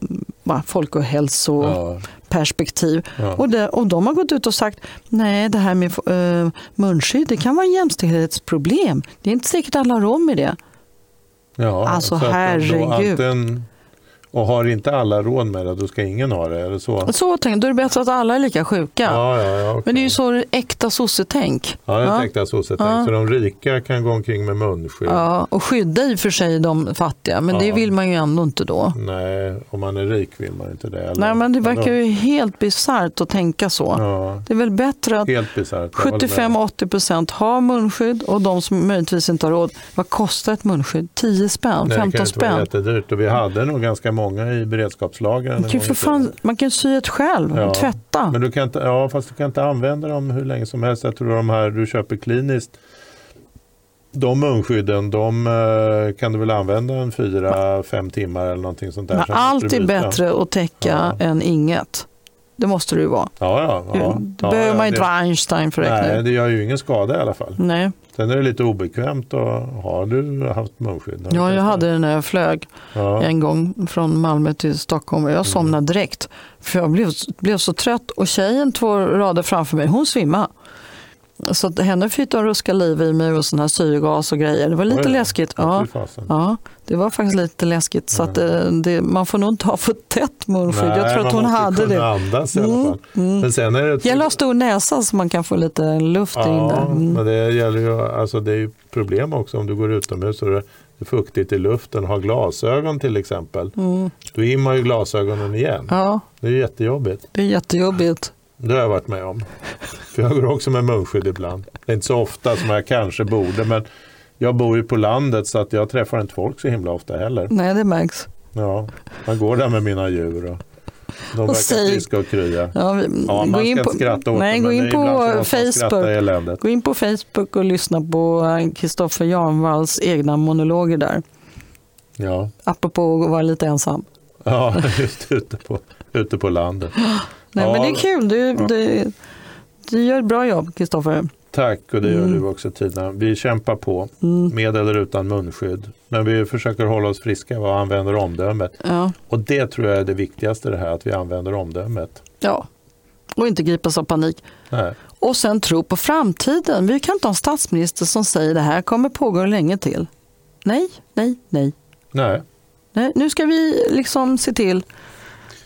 [SPEAKER 1] va, folkhälsoperspektiv.
[SPEAKER 2] Ja, ja.
[SPEAKER 1] Och, det, och de har gått ut och sagt nej det här med eh, munskydd det kan vara en jämställdhetsproblem. Det är inte säkert alla har råd med det.
[SPEAKER 2] Ja,
[SPEAKER 1] Alltså, herregud.
[SPEAKER 2] antingen- och har inte alla råd med det, då ska ingen ha det. Är det så?
[SPEAKER 1] Så tänk, då är det bättre att alla är lika sjuka.
[SPEAKER 2] Ja, ja, ja, okej.
[SPEAKER 1] Men det är ju så äkta sossetänk.
[SPEAKER 2] Ja, det
[SPEAKER 1] Ja.
[SPEAKER 2] tänkte jag så. Så,
[SPEAKER 1] Ja.
[SPEAKER 2] så de rika kan gå omkring med munskydd.
[SPEAKER 1] Ja, och skydda i och för sig de fattiga, men det
[SPEAKER 2] Ja.
[SPEAKER 1] vill man ju ändå inte då.
[SPEAKER 2] Nej, om man är rik vill man inte det. Eller?
[SPEAKER 1] Nej, men det verkar
[SPEAKER 2] Eller-
[SPEAKER 1] ju helt bisarrt att tänka så.
[SPEAKER 2] Ja,
[SPEAKER 1] Det är väl bättre att
[SPEAKER 2] helt bisarrt. jag håller med.
[SPEAKER 1] 75-80% har munskydd och de som möjligtvis inte har råd, vad kostar ett munskydd? 10 spänn?
[SPEAKER 2] Nej,
[SPEAKER 1] 15
[SPEAKER 2] det kan inte vara
[SPEAKER 1] spänn?
[SPEAKER 2] jättedyrt. Och vi hade nog ganska många i beredskapslagren.
[SPEAKER 1] för
[SPEAKER 2] i tiden.
[SPEAKER 1] fan, man kan sy ett själv
[SPEAKER 2] Ja,
[SPEAKER 1] och tvätta.
[SPEAKER 2] Men du kan inte, ja, fast du kan inte använda dem hur länge som helst. Jag tror de här du köper kliniskt, de munskydden, de eh, kan du väl använda en fyra, fem timmar eller någonting sånt där.
[SPEAKER 1] Men allt är bättre att täcka
[SPEAKER 2] Ja.
[SPEAKER 1] än inget. Det måste det ju vara.
[SPEAKER 2] Ja, ja. ja.
[SPEAKER 1] det
[SPEAKER 2] ja,
[SPEAKER 1] behöver
[SPEAKER 2] ja,
[SPEAKER 1] man inte
[SPEAKER 2] det-
[SPEAKER 1] vara Einstein för att räkna
[SPEAKER 2] Nej, det gör ju ingen skada i alla fall.
[SPEAKER 1] Nej.
[SPEAKER 2] Sen är det lite obekvämt. Och, har du haft munskydd?
[SPEAKER 1] Ja, jag hade det när jag flög
[SPEAKER 2] Ja.
[SPEAKER 1] en gång från Malmö till Stockholm och
[SPEAKER 2] Mm.
[SPEAKER 1] jag somnade direkt. För jag blev, blev så trött och tjejen två rader framför mig, hon svimmade. Så henne fick de ruska liv i mig och sån här syrgas och grejer. Det var lite
[SPEAKER 2] då.
[SPEAKER 1] läskigt.
[SPEAKER 2] Ja,
[SPEAKER 1] Ja, ja, det var faktiskt lite läskigt. Så att, eh, det, man får nog inte ha för tätt munskydd. Jag tror att hon hade det.
[SPEAKER 2] andas i alla
[SPEAKER 1] Mm,
[SPEAKER 2] fall.
[SPEAKER 1] mm.
[SPEAKER 2] Men sen är det ett-
[SPEAKER 1] gäller att ha stor näsa så man kan få lite luft in
[SPEAKER 2] Ja,
[SPEAKER 1] där. Mm.
[SPEAKER 2] men det gäller ju, alltså det är ju problem också om du går utomhus och det är fuktigt i luften. Har glasögon till exempel.
[SPEAKER 1] Mm.
[SPEAKER 2] Då immar ju glasögonen igen.
[SPEAKER 1] Ja,
[SPEAKER 2] Det är jättejobbigt.
[SPEAKER 1] det är jättejobbigt.
[SPEAKER 2] Det har jag varit med om. För jag går också med munskydd ibland. Det är inte så ofta som jag kanske borde. Men jag bor ju på landet så att jag träffar inte folk så himla ofta heller.
[SPEAKER 1] Nej, det märks.
[SPEAKER 2] Ja, man går där med mina djur. Och de verkar
[SPEAKER 1] säg-
[SPEAKER 2] friska och krya.
[SPEAKER 1] Ja,
[SPEAKER 2] Ja, man
[SPEAKER 1] gå
[SPEAKER 2] ska
[SPEAKER 1] in
[SPEAKER 2] inte
[SPEAKER 1] på,
[SPEAKER 2] skratta åt
[SPEAKER 1] nej,
[SPEAKER 2] det,
[SPEAKER 1] gå in på Facebook. Gå in på Facebook och lyssna på Kristoffer Jarnvalls egna monologer där.
[SPEAKER 2] Ja.
[SPEAKER 1] Apropå att vara lite ensam.
[SPEAKER 2] Ja, just ute på, ute på landet.
[SPEAKER 1] Nej,
[SPEAKER 2] Ja.
[SPEAKER 1] men det är kul. Du, du, du gör ett bra jobb, Kristoffer.
[SPEAKER 2] Tack och det gör
[SPEAKER 1] Mm.
[SPEAKER 2] du också Tina. Vi kämpar på
[SPEAKER 1] Mm.
[SPEAKER 2] med eller utan munskydd. Men vi försöker hålla oss friska och använder omdömet.
[SPEAKER 1] Ja.
[SPEAKER 2] Och det tror jag är det viktigaste det här, att vi använder omdömet.
[SPEAKER 1] ja, och inte gripas av panik.
[SPEAKER 2] Nej.
[SPEAKER 1] Och sen tro på framtiden. Vi kan inte ha en statsminister som säger det här kommer pågå länge till. Nej, nej, nej.
[SPEAKER 2] Nej.
[SPEAKER 1] nej. Nu ska vi liksom se till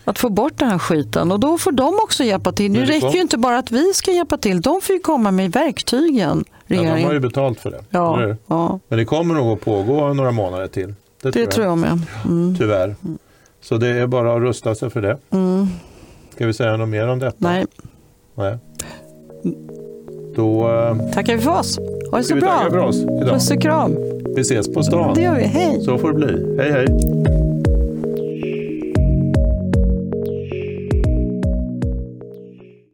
[SPEAKER 1] att få bort den här skiten och då får de också hjälpa till. Nu
[SPEAKER 2] det
[SPEAKER 1] räcker
[SPEAKER 2] kom-
[SPEAKER 1] ju inte bara att vi ska hjälpa till, de får ju komma med verktygen.
[SPEAKER 2] Ja, de har ju betalt för det.
[SPEAKER 1] Ja, ja,
[SPEAKER 2] Men det kommer nog att pågå några månader till. Det,
[SPEAKER 1] det tror jag med. Mm.
[SPEAKER 2] Tyvärr. Så det är bara att rusta sig för det.
[SPEAKER 1] Mm.
[SPEAKER 2] Ska vi säga något mer om detta?
[SPEAKER 1] Nej,
[SPEAKER 2] Nej. Då eh,
[SPEAKER 1] tackar vi för oss. Ha det så bra. Puss och kram.
[SPEAKER 2] Vi ses på stan.
[SPEAKER 1] Det gör vi. Hej.
[SPEAKER 2] Så får det bli. Hej hej.